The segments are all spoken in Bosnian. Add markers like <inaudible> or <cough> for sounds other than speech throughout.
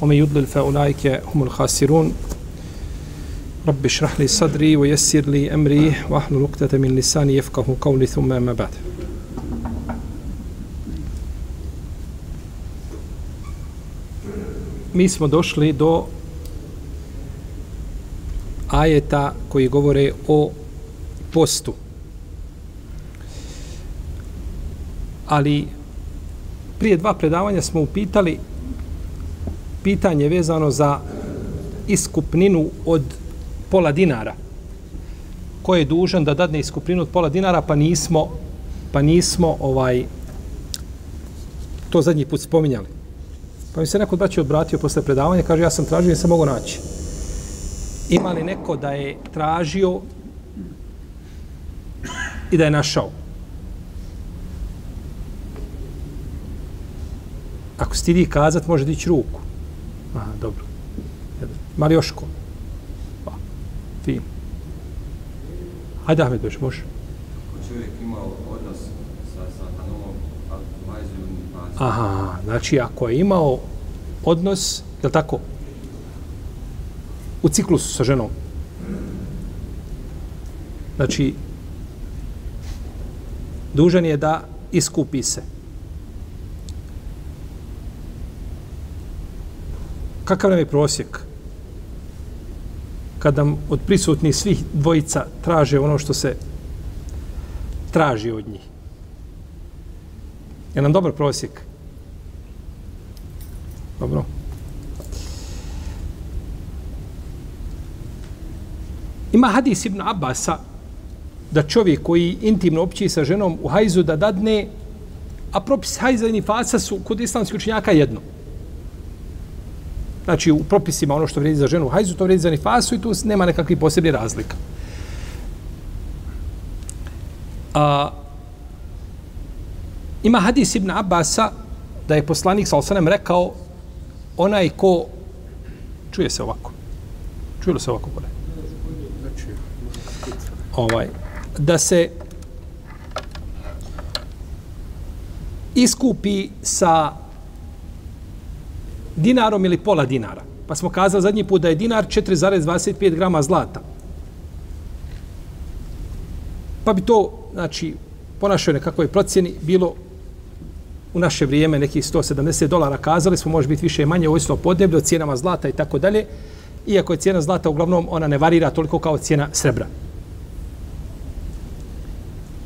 ومن يضلل فأولئك هم الخاسرون رب اشرح لي صدري ويسر لي أمري واحلل عقدة من لساني يفقه قولي ثم أما بعد Mi smo došli do ajeta koji govore o postu. Ali prije dva predavanja smo upitali pitanje vezano za iskupninu od pola dinara. Ko je dužan da dadne iskupninu od pola dinara, pa nismo pa nismo ovaj to zadnji put spominjali. Pa mi se neko braći odbratio posle predavanja, kaže ja sam tražio i sam mogu naći. Ima li neko da je tražio i da je našao? Ako stidi kazat, može dići ruku. Aha, dobro. Mali još ko? Pa, fin. Hajde, Ahmed, beš, može. čovjek imao odnos sa, sa Hanomom, a Majzijom i Pacom. Aha, znači ako je imao odnos, je li tako, u ciklusu sa ženom, znači, dužan je da iskupi se. Kakav nam je prosjek? Kada od prisutnih svih dvojica traže ono što se traži od njih. Je nam dobar prosjek? Dobro. Ima hadis Ibn Abasa da čovjek koji intimno opći sa ženom u hajzu da dadne, a propis hajza i nifasa su kod islamskih učenjaka jedno. Znači, u propisima ono što vredi za ženu u hajzu, to vredi za nifasu i tu nema nekakvih posebnih razlika. A, ima hadis Ibn Abasa da je poslanik sa osanem rekao onaj ko čuje se ovako čuje se ovako gore ovaj da se iskupi sa dinarom ili pola dinara. Pa smo kazali zadnji put da je dinar 4,25 grama zlata. Pa bi to, znači, po našoj nekakvoj procjeni bilo u naše vrijeme nekih 170 dolara kazali smo, može biti više i manje, ovisno o podneblju, o cijenama zlata i tako dalje. Iako je cijena zlata uglavnom, ona ne varira toliko kao cijena srebra.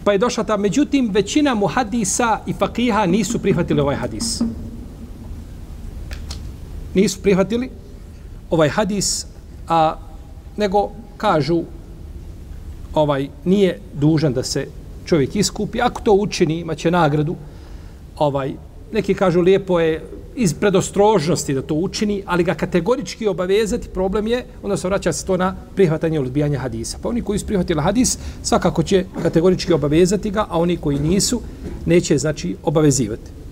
Pa je došla ta, međutim, većina muhadisa i fakiha nisu prihvatili ovaj hadis. Nisu prihvatili ovaj hadis, a nego kažu ovaj nije dužan da se čovjek iskupi. Ako to učini, imaće nagradu. Ovaj, neki kažu lijepo je iz predostrožnosti da to učini, ali ga kategorički obavezati, problem je, onda se vraća se to na prihvatanje ili odbijanje hadisa. Pa oni koji su prihvatili hadis, svakako će kategorički obavezati ga, a oni koji nisu, neće, znači, obavezivati.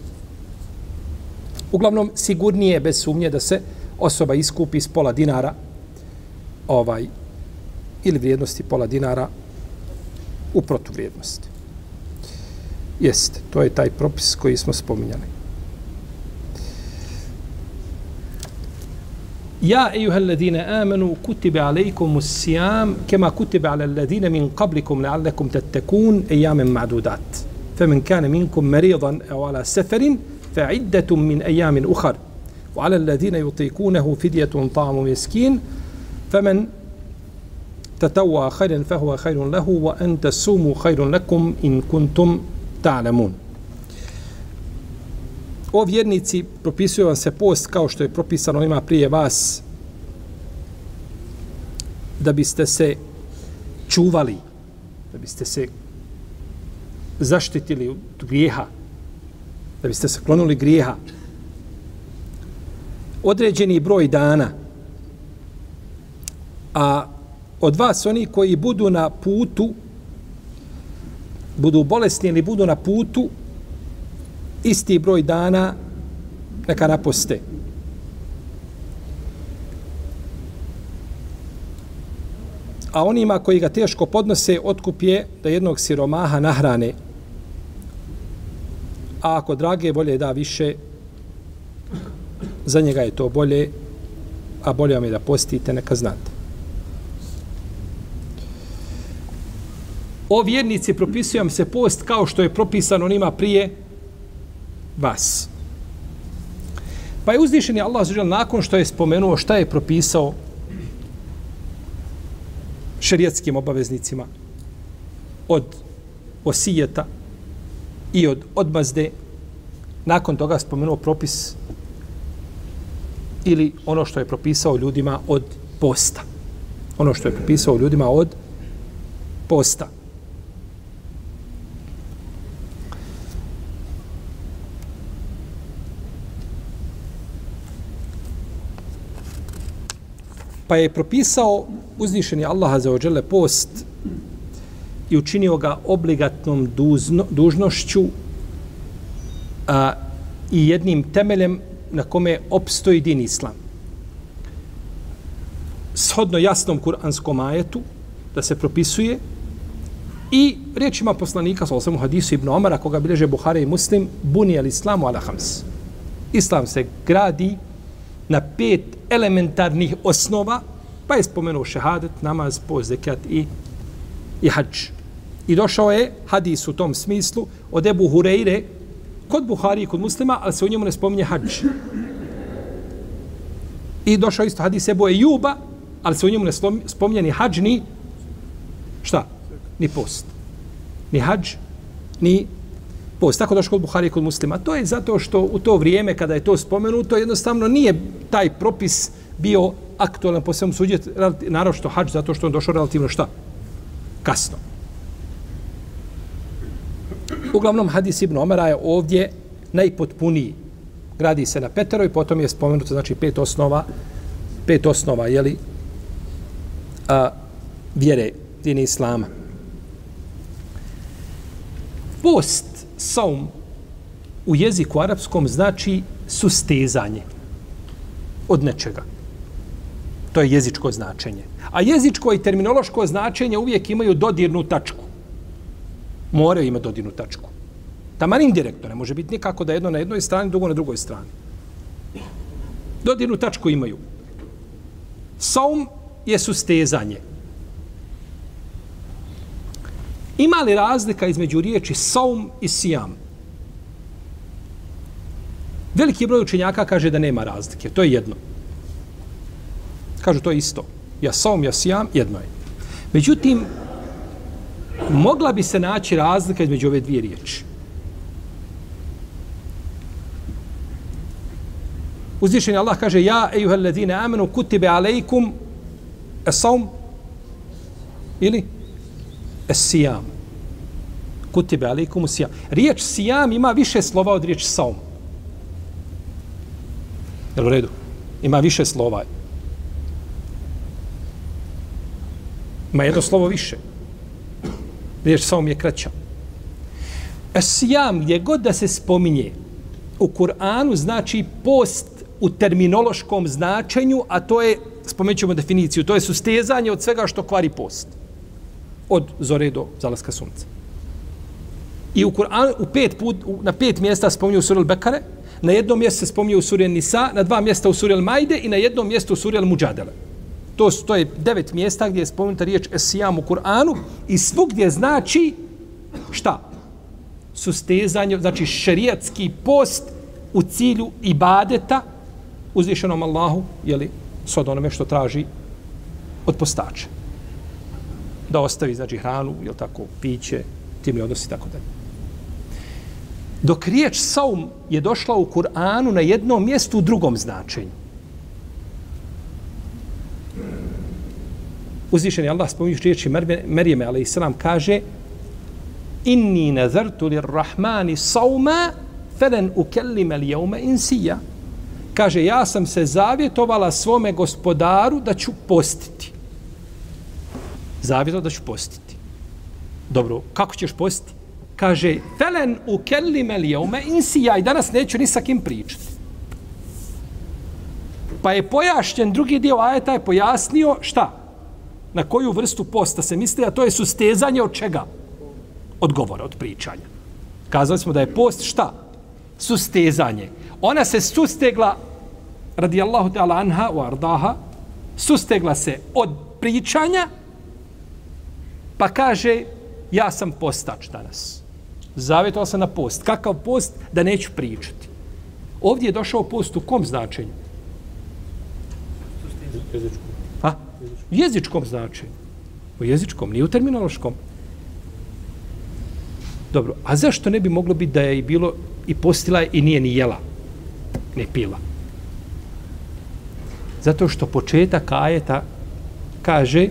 Uglavnom, sigurnije bez sumnje da se osoba iskupi s pola dinara ovaj, ili vrijednosti pola dinara u protuvrijednosti. Jeste, to je taj propis koji smo spominjali. Ja, ejuha alledine, amanu, kutibe alejkom sijam kema kutibe ale alledine min kablikum leallekum tettekun, ejamem madudat. Femen kane minkum meridan, evo ala seferin, فعدة من أيام أخر وعلى الذين يطيقونه فدية طعام مسكين فمن تتوى خيرا فهو خير له وأن تصوموا خير لكم إن كنتم ta'lamun. O vjernici, propisuje vam se post kao što je propisano ima prije vas da biste se čuvali, da biste se zaštitili od grijeha, da biste se klonuli grijeha. Određeni broj dana A od vas oni koji budu na putu, budu bolesni ili budu na putu, isti broj dana neka naposte. A onima koji ga teško podnose, otkup je da jednog siromaha nahrane. A ako drage volje da više, za njega je to bolje, a bolje vam je da postite, neka znate. O vjernici propisujem se post kao što je propisano onima prije vas. Pa je uzvišeni Allah zađel nakon što je spomenuo šta je propisao šerijatskim obaveznicima od osijeta i od odmazde nakon toga spomenuo propis ili ono što je propisao ljudima od posta. Ono što je propisao ljudima od posta. Pa je propisao uznišeni Allaha za ođele post i učinio ga obligatnom duzno, dužnošću a, i jednim temeljem na kome opstoji din islam. Shodno jasnom kuranskom ajetu da se propisuje i riječima poslanika sa osam hadisu Ibn Omara koga bileže Buhari i Muslim buni al islamu ala hams. Islam se gradi na pet elementarnih osnova pa je spomenuo šehadet, namaz, post, zekat i, i hađ. I došao je hadis u tom smislu od Ebu Hureyre kod Buhari i kod muslima, ali se u njemu ne spominje hađ. I došao isto hadis Ebu Ejuba, ali se u njemu ne spominje ni hađ, ni šta? Ni post. Ni hađ, ni post. Tako došao kod Buhari i kod muslima. To je zato što u to vrijeme kada je to spomenuto, jednostavno nije taj propis bio aktualan po svemu suđe, naravno što hađ, zato što on došao relativno šta? Kasno. Uglavnom, hadis Ibn Omara je ovdje najpotpuniji. Gradi se na petero i potom je spomenuto, znači, pet osnova, pet osnova, jeli, a, vjere dini Islama. Post, saum, u jeziku arapskom znači sustezanje od nečega. To je jezičko značenje. A jezičko i terminološko značenje uvijek imaju dodirnu tačku moraju imati dodirnu tačku. Taman indirektno, ne može biti nikako da jedno na jednoj strani, drugo na drugoj strani. Dodirnu tačku imaju. Saum je sustezanje. Ima li razlika između riječi saum i sijam? Veliki broj učenjaka kaže da nema razlike. To je jedno. Kažu to je isto. Ja saum, ja sijam, jedno je. Međutim, mogla bi se naći razlika između ove dvije riječi. Uzvišen Allah kaže Ja, ejuhel ladine amenu, kutibe alejkum esaum ili esijam. Kutibe alejkum esijam. Riječ sijam ima više slova od riječi saum. Jel u redu? Ima više slova. Ima jedno slovo više riječ samo je kraća. Esijam, gdje god da se spominje u Kur'anu, znači post u terminološkom značenju, a to je, spomenut ćemo definiciju, to je sustezanje od svega što kvari post. Od zore do zalaska sunca. I u Kur'anu, u pet put, na pet mjesta spominju u Suril Bekare, na jednom mjestu se spominje u Suril Nisa, na dva mjesta u Suril Majde i na jednom mjestu u Suril Muđadele. To, to je devet mjesta gdje je spomenuta riječ esijam u Kur'anu i svugdje znači šta? Sustezanje, znači šerijatski post u cilju ibadeta uzvišenom Allahu, jeli, s od onome što traži od postača. Da ostavi, znači, hranu, jel tako, piće, tim li odnosi, tako dalje. Dok riječ saum je došla u Kur'anu na jednom mjestu u drugom značenju. Uzvišeni Allah spominjući riječi Merijeme, ali i sram, kaže inni nazartu lir rahmani sauma felen ukellime li jaume insija. Kaže, ja sam se zavjetovala svome gospodaru da ću postiti. Zavjetovala da ću postiti. Dobro, kako ćeš postiti? Kaže, felen ukellime li jeume insija i danas neću ni sa kim pričati. Pa je pojašnjen, drugi dio ajeta je pojasnio šta? Na koju vrstu posta se misli, a to je sustezanje od čega? Od govora, od pričanja. Kazali smo da je post šta? Sustezanje. Ona se sustegla, radijallahu ta'ala anha u ardaha, sustegla se od pričanja, pa kaže, ja sam postač danas. Zavjetala sam na post. Kakav post? Da neću pričati. Ovdje je došao post u kom značenju? Sustezanje. U jezičkom značenju. U jezičkom, nije u terminološkom. Dobro, a zašto ne bi moglo biti da je i bilo i postila i nije ni jela, ne pila? Zato što početak ajeta kaže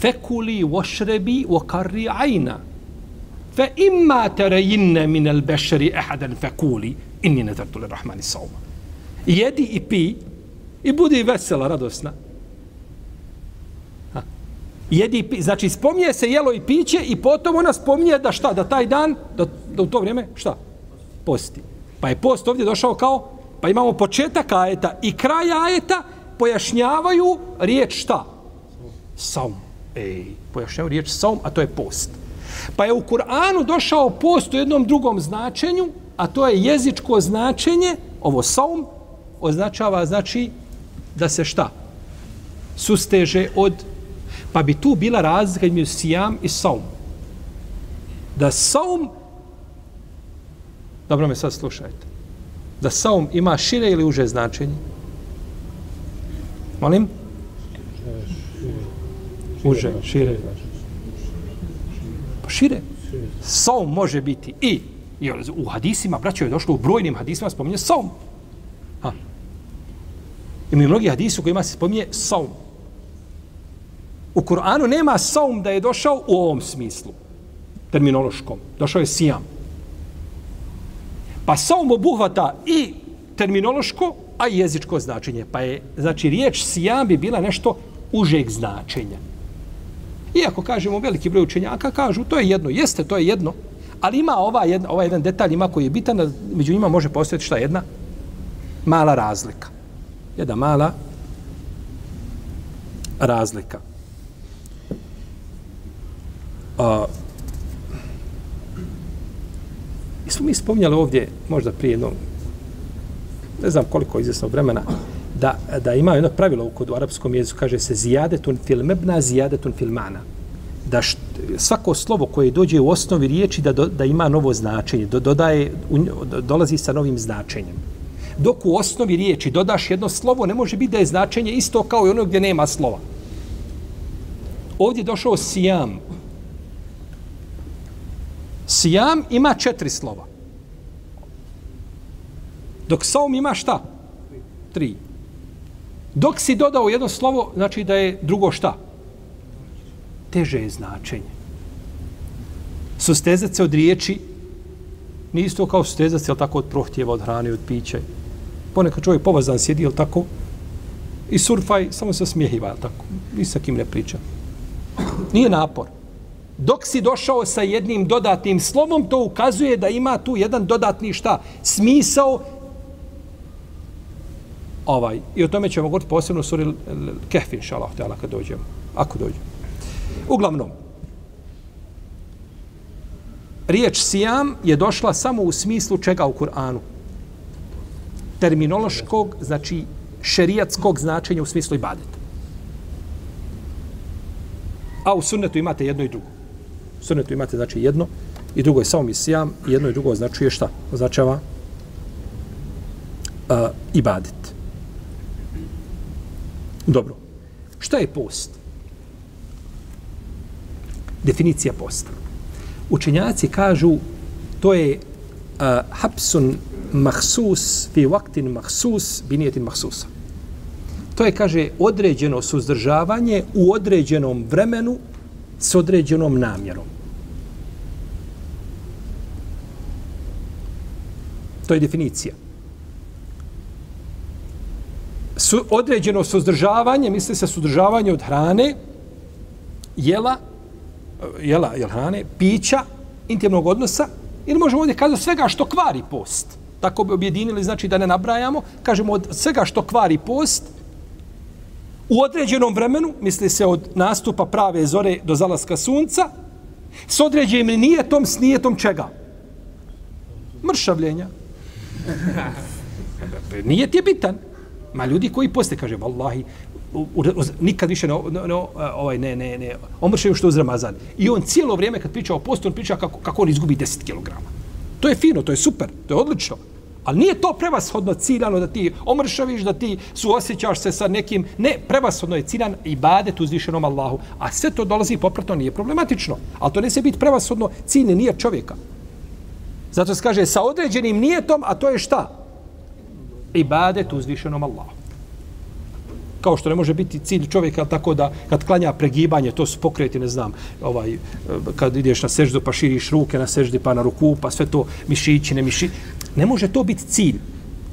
fekuli vošrebi vokarri ajna fe imma terejinne min el bešeri ehaden fekuli inni nezartu le rahmani sauma. Jedi i pi i budi vesela, radosna. Jedi znači spominje se jelo i piće i potom ona spominje da šta, da taj dan, da, da u to vrijeme, šta? Posti. Pa je post ovdje došao kao, pa imamo početak ajeta i kraj ajeta pojašnjavaju riječ šta? Saum. Ej, pojašnjavaju riječ saum, a to je post. Pa je u Kur'anu došao post u jednom drugom značenju, a to je jezičko značenje, ovo saum, označava, znači, da se šta? Susteže od... Pa bi tu bila razlika između sijam i saum. Da saum... Dobro me sad slušajte. Da saum ima šire ili uže značenje? Molim? Uže, šire. Pa šire. Saum može biti i, i u hadisima, braćo je došlo u brojnim hadisima, spominje saum. Ha. Ima i mnogi hadisi u kojima se spominje saum. U Kur'anu nema saum da je došao u ovom smislu, terminološkom. Došao je sijam. Pa saum obuhvata i terminološko, a i jezičko značenje. Pa je, znači, riječ sijam bi bila nešto užeg značenja. Iako kažemo veliki broj učenjaka, kažu to je jedno, jeste, to je jedno, ali ima ova jedna, ovaj jedan detalj ima koji je bitan, da među njima može postojati šta jedna mala razlika. Jedna mala razlika. A, I smo mi spominjali ovdje, možda prije jedno, ne znam koliko izvjesnog vremena, da, da ima jedno pravilo kod u arapskom jeziku, kaže se zijadetun filmebna, zijadetun filmana. Da št, svako slovo koje dođe u osnovi riječi da, do, da ima novo značenje, do, dodaje, u, dolazi sa novim značenjem. Dok u osnovi riječi dodaš jedno slovo, ne može biti da je značenje isto kao i ono gdje nema slova. Ovdje je došao sijam. Sijam ima četiri slova. Dok saum ima šta? Tri. Dok si dodao jedno slovo, znači da je drugo šta? Teže je značenje. Sustezat se od riječi nije isto kao sustezat se, tako, od prohtjeva, od hrane, od pića. Ponekad čovjek povazan sjedi, jel tako? I surfaj, samo se smijehiva, jel tako? Ni sa kim ne priča. Nije napor. Dok si došao sa jednim dodatnim slovom, to ukazuje da ima tu jedan dodatni šta? Smisao ovaj, i o tome ćemo govoriti posebno u suri Kehf, inša Allah, kad dođemo, ako dođemo. Uglavnom, riječ sijam je došla samo u smislu čega u Kur'anu? Terminološkog, znači šerijatskog značenja u smislu ibadeta. A u sunnetu imate jedno i drugo. Sunnetu imate znači jedno i drugo je samo mi sijam, jedno i drugo znači je šta? Označava uh, ibadet. Dobro. Šta je post? Definicija posta. Učenjaci kažu to je uh, hapsun mahsus fi vaktin mahsus binijetin mahsusa. To je, kaže, određeno suzdržavanje u određenom vremenu s određenom namjerom. To je definicija su, određeno suzdržavanje, misli se suzdržavanje od hrane jela, jela, jel hrane, pića, intimnog odnosa, ili možemo ovdje kazati svega što kvari post. Tako bi objedinili, znači da ne nabrajamo, kažemo od svega što kvari post, u određenom vremenu, misli se od nastupa prave zore do zalaska sunca, s određenim nijetom, s nijetom čega? Mršavljenja. <laughs> Nijet je bitan. Ma ljudi koji poste, kaže, vallahi, u, u, u, nikad više ne, ne, ne, e, ovaj, ne, ne, ne omršaju što uz Ramazan. I on cijelo vrijeme kad priča o postu, on priča kako, kako on izgubi 10 kg. To je fino, to je super, to je odlično. Ali nije to prevashodno ciljano da ti omršaviš, da ti suosjećaš se sa nekim. Ne, prevashodno je ciljan ibadet uzvišenom Allahu. A sve to dolazi popratno, nije problematično. Ali to ne se biti prevashodno ciljni nije čovjeka. Zato se kaže sa određenim nijetom, a to je šta? Ibadet uzvišenom Allahu kao što ne može biti cilj čovjeka tako da kad klanja pregibanje, to su pokreti, ne znam, ovaj, eh, kad ideš na seždu pa širiš ruke na seždi pa na ruku, pa sve to mišići, ne miši. Ne može to biti cilj.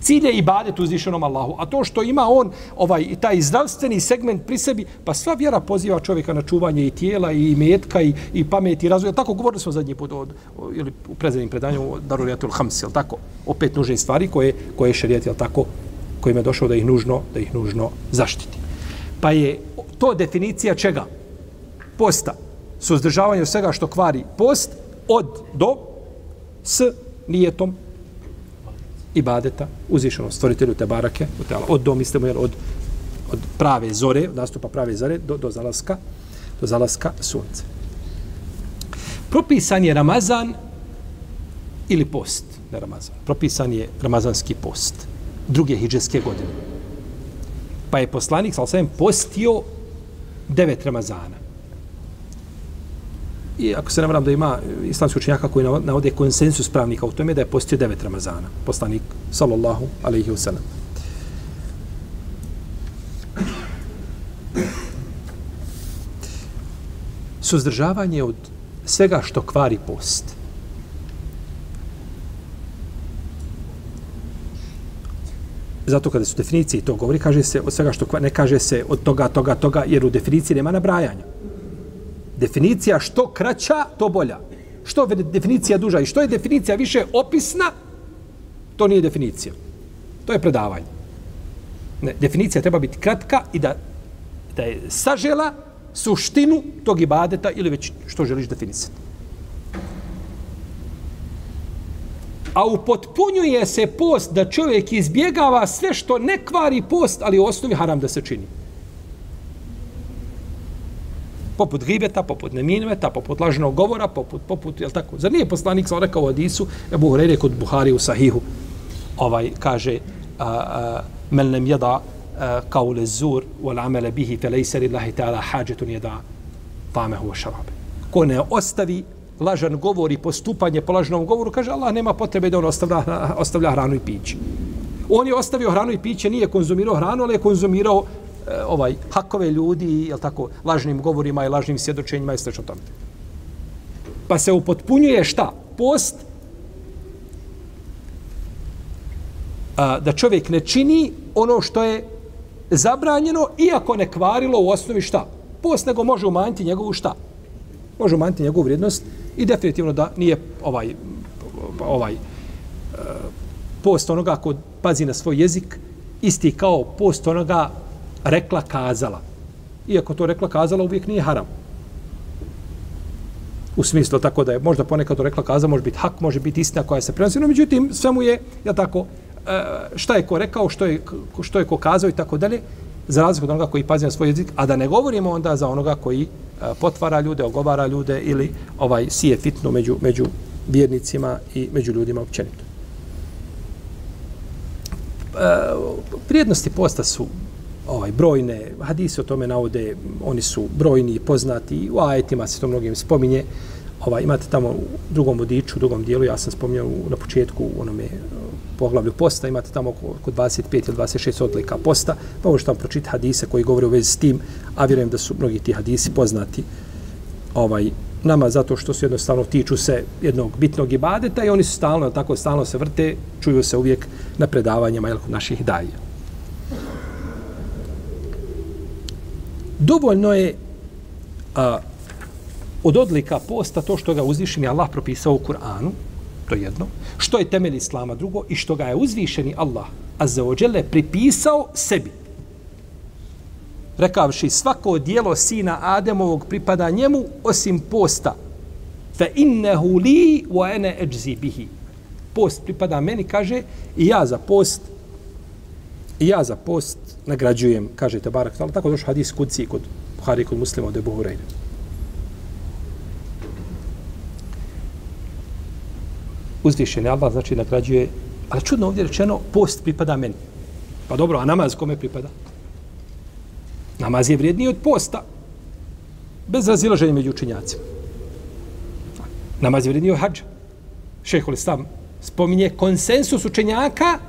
Cilj je ibadet uzvišenom Allahu. A to što ima on, ovaj, taj zdravstveni segment pri sebi, pa sva vjera poziva čovjeka na čuvanje i tijela, i metka, i, i pameti, i razvoja. Tako govorili smo zadnji put od, ili u prezadnjim predanju o Darurijatul Hams, jel tako? Opet nužne stvari koje, koje je šarijet, jel tako? kojim je došao da ih nužno, da ih nužno zaštiti. Pa je to definicija čega? Posta. Suzdržavanje svega što kvari post od do s nijetom ibadeta uzvišeno stvoritelju te barake od do mislimo jer od, od prave zore od nastupa prave zore do, do zalaska do zalaska sunce propisan je Ramazan ili post na Ramazan propisan je Ramazanski post druge hidžeske godine. Pa je poslanik, sal sam, postio devet Ramazana. I ako se ne varam da ima islamski učenjaka koji navode konsensus pravnika u tome da je postio devet Ramazana. Poslanik, sallallahu alaihi wasallam. Suzdržavanje od svega što kvari post. zato kada su definicije to govori, kaže se od svega što ne kaže se od toga, toga, toga, jer u definiciji nema nabrajanja. Definicija što kraća, to bolja. Što je definicija duža i što je definicija više opisna, to nije definicija. To je predavanje. Ne, definicija treba biti kratka i da, da je sažela suštinu tog ibadeta ili već što želiš definisati. a upotpunjuje se post da čovjek izbjegava sve što ne kvari post, ali u osnovi haram da se čini. Poput gibeta, poput neminveta, poput lažnog govora, poput, poput, jel tako? Zar nije poslanik sa rekao u Adisu, Ebu Hurere kod Buhari u Sahihu, ovaj, kaže, a, a, men nem jeda kao lezur, wal amele bihi, fe lejse lillahi ta'ala hađetun jeda tamehu wa šarabe. Ko ne ostavi lažan govor i postupanje po lažnom govoru, kaže Allah nema potrebe da on ostavlja, ostavlja hranu i piće. On je ostavio hranu i piće, nije konzumirao hranu, ali je konzumirao Eh, ovaj hakove ljudi, jel tako, lažnim govorima i lažnim svjedočenjima i sl. tome. Pa se upotpunjuje šta? Post a, da čovjek ne čini ono što je zabranjeno, iako ne kvarilo u osnovi šta? Post nego može umanjiti njegovu šta? Može umanjiti njegovu vrijednost I definitivno da nije ovaj ovaj eh, post onoga ko pazi na svoj jezik isti kao post onoga rekla kazala. Iako to rekla kazala uvijek nije haram. U smislu tako da je možda ponekad to rekla kazala može biti hak, može biti istina koja se prenosi, no međutim sve mu je ja tako e, šta je ko rekao, što je, što je ko kazao i tako dalje, za razliku od onoga koji pazi na svoj jezik, a da ne govorimo onda za onoga koji e, potvara ljude, ogovara ljude ili ovaj sije fitnu među, među vjernicima i među ljudima općenito. E, prijednosti posta su ovaj brojne, hadise o tome navode, oni su brojni i poznati, u ajetima se to mnogim spominje. Ovaj, imate tamo u drugom vodiču, u drugom dijelu, ja sam spominjao na početku u onome eh, poglavlju posta, imate tamo oko 25 ili 26 odlika posta, pa možete tamo pročiti hadise koji govore u vezi s tim, a vjerujem da su mnogi ti hadisi poznati ovaj nama zato što su jednostavno tiču se jednog bitnog ibadeta i oni su stalno, tako stalno se vrte, čuju se uvijek na predavanjima jel, naših daje. Dovoljno je a, od odlika posta to što ga uzvišeni Allah propisao u Kur'anu, to je jedno, što je temelj Islama drugo i što ga je uzvišeni Allah azza wa jalla pripisao sebi. Rekavši svako dijelo sina Ademovog pripada njemu osim posta. Fa innehu li wa ene eđzi bihi. Post pripada meni, kaže, i ja za post i ja za post nagrađujem, kaže te ali Tako došao hadis kudci kod Buhari kod muslima od Ebu Hureyre. Uzvišen je Allah, znači nagrađuje, ali čudno ovdje rečeno, post pripada meni. Pa dobro, a namaz kome pripada? Namaz je vrijedniji od posta. Bez razilaženja među učinjacima. Namaz je vrijedniji od hađa. Šehol Islam spominje konsensus učenjaka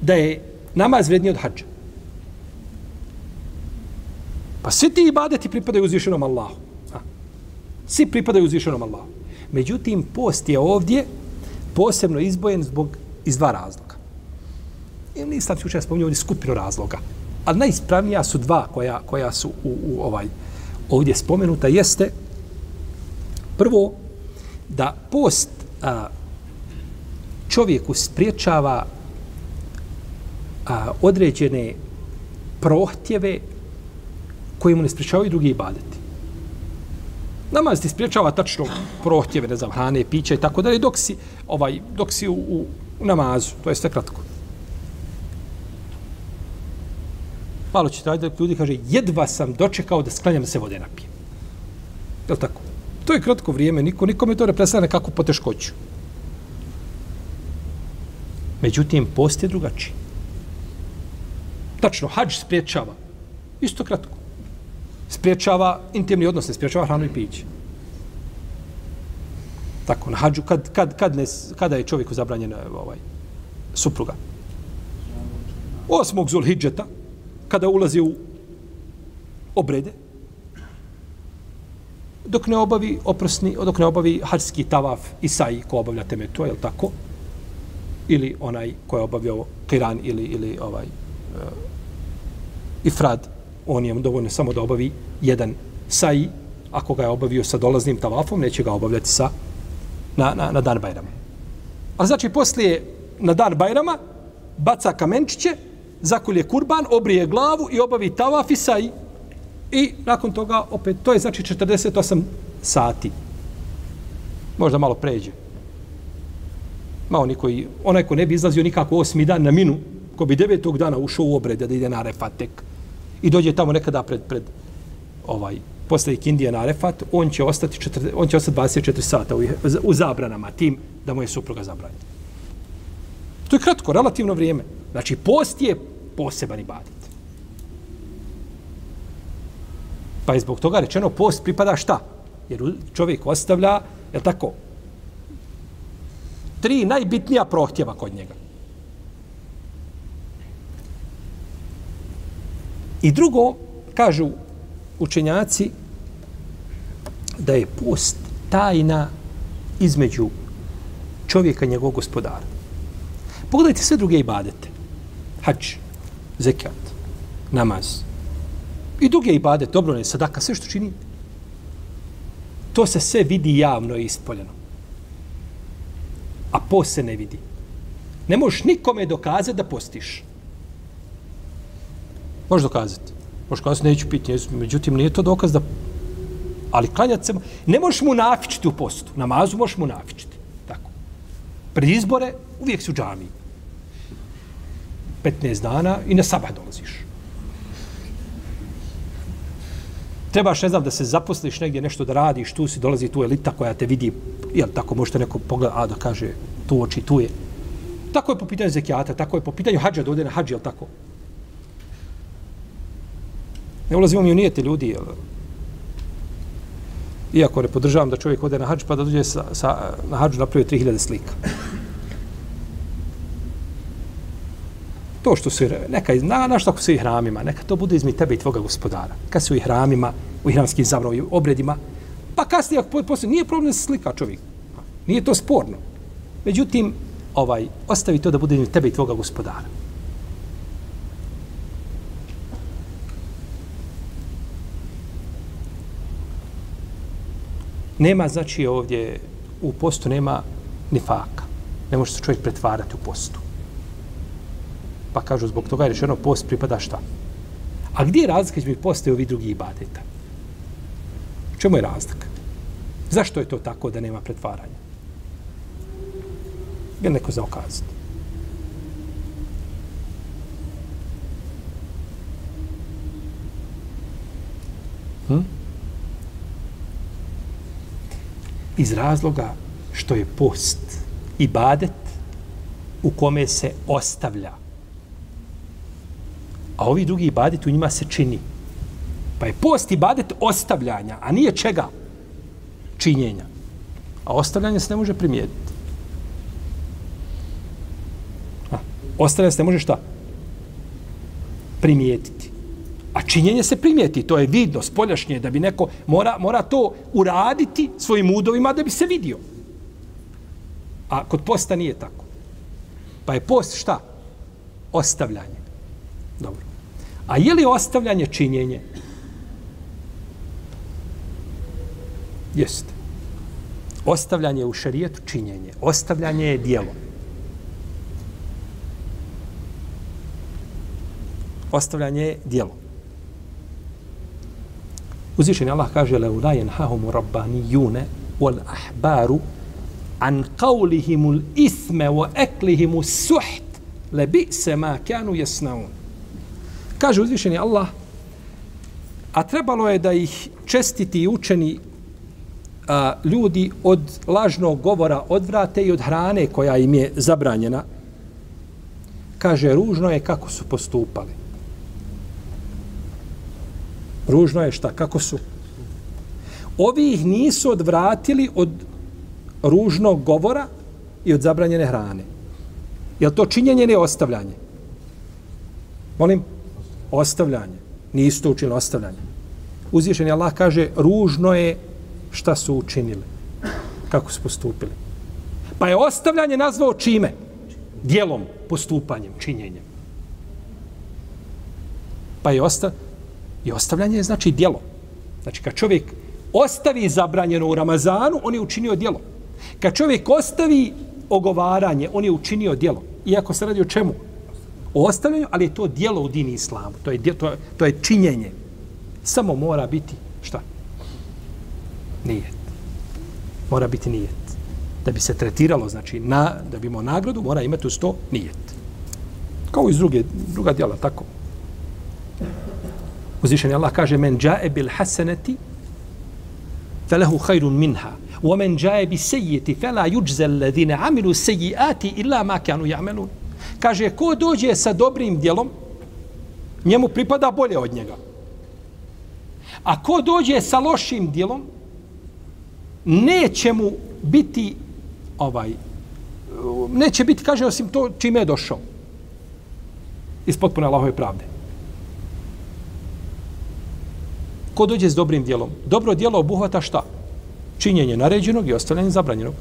da je namaz vredniji od hađa. Pa svi ti ibadeti pripadaju uzvišenom Allahu. A. Svi pripadaju uzvišenom Allahu. Međutim, post je ovdje posebno izbojen zbog iz dva razloga. I mi islamski učenja spominju ovdje skupinu razloga. Ali najispravnija su dva koja, koja su u, u ovaj ovdje spomenuta jeste prvo da post a, čovjeku spriječava a, određene prohtjeve koje mu ne spričavaju drugi ibadeti. Namaz ti spriječava tačno prohtjeve, ne znam, hrane, pića i tako dalje, dok si, ovaj, dok si u, u, u namazu, to je sve kratko. Malo će trajati da ljudi kaže, jedva sam dočekao da sklanjam se vode napije. Je tako? To je kratko vrijeme, niko, nikome to ne predstavlja nekakvu poteškoću. Međutim, post je drugačiji. Tačno, hađ spriječava. Isto kratko. Spriječava intimni odnos, ne spriječava hranu i piće. Tako, na hađu, kad, kad, kad ne, kada je čovjeku zabranjena ovaj, supruga? Osmog Zulhidžeta, kada ulazi u obrede, dok ne obavi oprosni, dok ne obavi hađski tavaf i saji ko obavlja teme to, je tako? Ili onaj ko je obavljao kiran ili, ili ovaj ifrad, on je dovoljno samo da obavi jedan saji, ako ga je obavio sa dolaznim tavafom, neće ga obavljati sa na, na, na dan Bajrama. A znači, poslije na dan Bajrama, baca kamenčiće, zakolje kurban, obrije glavu i obavi tavaf i saji. I nakon toga, opet, to je znači 48 sati. Možda malo pređe. Ma oni koji, onaj ko ne bi izlazio nikako osmi dan na minu, ko bi devetog dana ušao u obrede da ide na refatek i dođe tamo nekada pred, pred ovaj, posle Kindije na Arefat, on će ostati, četir, on će ostati 24 sata u, u zabranama tim da mu je supruga zabranjena. To je kratko, relativno vrijeme. Znači, post je poseban ibadet. Pa je zbog toga rečeno post pripada šta? Jer čovjek ostavlja, je tako, tri najbitnija prohtjeva kod njega. I drugo, kažu učenjaci, da je post tajna između čovjeka i njegovog gospodara. Pogledajte sve druge ibadete. Hač, zekat, namaz. I druge ibadete, dobro ne, sadaka, sve što čini. To se sve vidi javno i ispoljeno. A post se ne vidi. Ne možeš nikome dokazati da postiš. Možeš dokazati. Možeš kazati, neću piti, međutim, nije to dokaz da... Ali klanjati se... Ne možeš mu nafičiti u postu. Namazu možeš mu nafičiti. Tako. Pred izbore uvijek si u džami. 15 dana i na sabah dolaziš. Trebaš, ne znam, da se zaposliš negdje, nešto da radiš, tu si dolazi tu elita koja te vidi, jel tako, možete neko pogleda, a da kaže, tu oči, tu je. Tako je po pitanju zekijata, tako je po pitanju hađa, da ode na hađi, jel tako? Ne ulazimo mi u nijete ljudi, jel? Iako ne podržavam da čovjek ode na hađ, pa da dođe sa, sa, na hađu napravio 3000 slika. To što su, neka, na, na što ako su i hramima, neka to bude izmi tebe i tvoga gospodara. Kad su i hramima, u hramskim zavrovi, obredima, pa kasnije, ako poslije, nije problem da se slika čovjek. Nije to sporno. Međutim, ovaj, ostavi to da bude izmi tebe i tvoga gospodara. Nema, znači, ovdje u postu nema ni faka. Ne može se čovjek pretvarati u postu. Pa kažu, zbog toga je rečeno, post pripada šta? A gdje je razlika između posta i ovih drugih ibadeta? U čemu je razlika? Zašto je to tako da nema pretvaranja? Je neko za okazati? Hm? Iz razloga što je post i badet u kome se ostavlja. A ovi drugi ibadet u njima se čini. Pa je post i badet ostavljanja, a nije čega? Činjenja. A ostavljanje se ne može primijetiti. A, ostavljanje se ne može šta? Primijetiti. A činjenje se primijeti, to je vidno, spoljašnje, da bi neko mora, mora to uraditi svojim udovima da bi se vidio. A kod posta nije tako. Pa je post šta? Ostavljanje. Dobro. A je li ostavljanje činjenje? Jeste. Ostavljanje u šarijetu činjenje. Ostavljanje je dijelo. Ostavljanje je dijelo. Uzvišen Allah kaže la ulajen hahum rabbanijune wal ahbaru an qawlihim al isma wa aklihim suht la bi'sa ma kanu yasnaun kaže uzvišeni Allah a trebalo je da ih čestiti i učeni a, ljudi od lažnog govora odvrate i od hrane koja im je zabranjena. Kaže ružno je kako su postupali. Ružno je šta? Kako su? Ovi ih nisu odvratili od ružnog govora i od zabranjene hrane. Je to činjenje ili ostavljanje? Molim? Ostavljanje. Nisu to učinili ostavljanje. Uzvišen je Allah kaže ružno je šta su učinili. Kako su postupili. Pa je ostavljanje nazvao čime? Dijelom, postupanjem, činjenjem. Pa je ostavljanje I ostavljanje je znači dijelo. Znači kad čovjek ostavi zabranjeno u Ramazanu, on je učinio dijelo. Kad čovjek ostavi ogovaranje, on je učinio dijelo. Iako se radi o čemu? O ostavljanju, ali je to dijelo u dini islamu. To je, to, je, to je činjenje. Samo mora biti šta? Nijet. Mora biti nijet. Da bi se tretiralo, znači, na, da bi imao nagradu, mora imati uz to nijet. Kao iz druge, druga dijela, tako. Uzvišeni Allah kaže men jae bil hasanati falahu khairun minha. Wa men jae bi sayyati fala yujza alladhina amilu sayyiati illa ma kanu kaže ko dođe sa dobrim djelom njemu pripada bolje od njega. A ko dođe sa lošim djelom neće mu biti ovaj neće biti kaže osim to čime je došao. Iz potpune Allahove pravde. Ko dođe s dobrim dijelom? Dobro dijelo obuhvata šta? Činjenje naređenog i ostavljanje zabranjenog.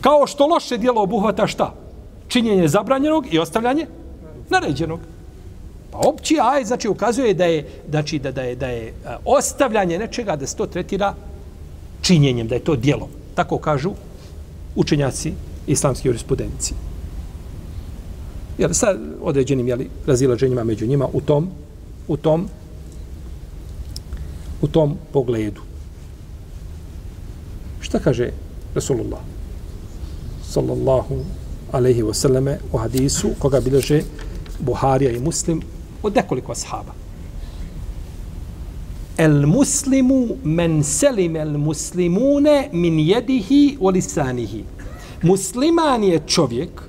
Kao što loše dijelo obuhvata šta? Činjenje zabranjenog i ostavljanje naređenog. Pa opći aj znači ukazuje da je znači da da je da je e, ostavljanje nečega da se to tretira činjenjem, da je to dijelo. Tako kažu učenjaci islamske jurisprudencije. Jer sa određenim jeli, razilaženjima među njima u tom, u tom u tom pogledu. Šta kaže Rasulullah? Sallallahu alaihi wasallame u hadisu koga bilože Buharija i Muslim od nekoliko ashaba. El muslimu men selim el muslimune min jedihi u lisanihi. Musliman je čovjek,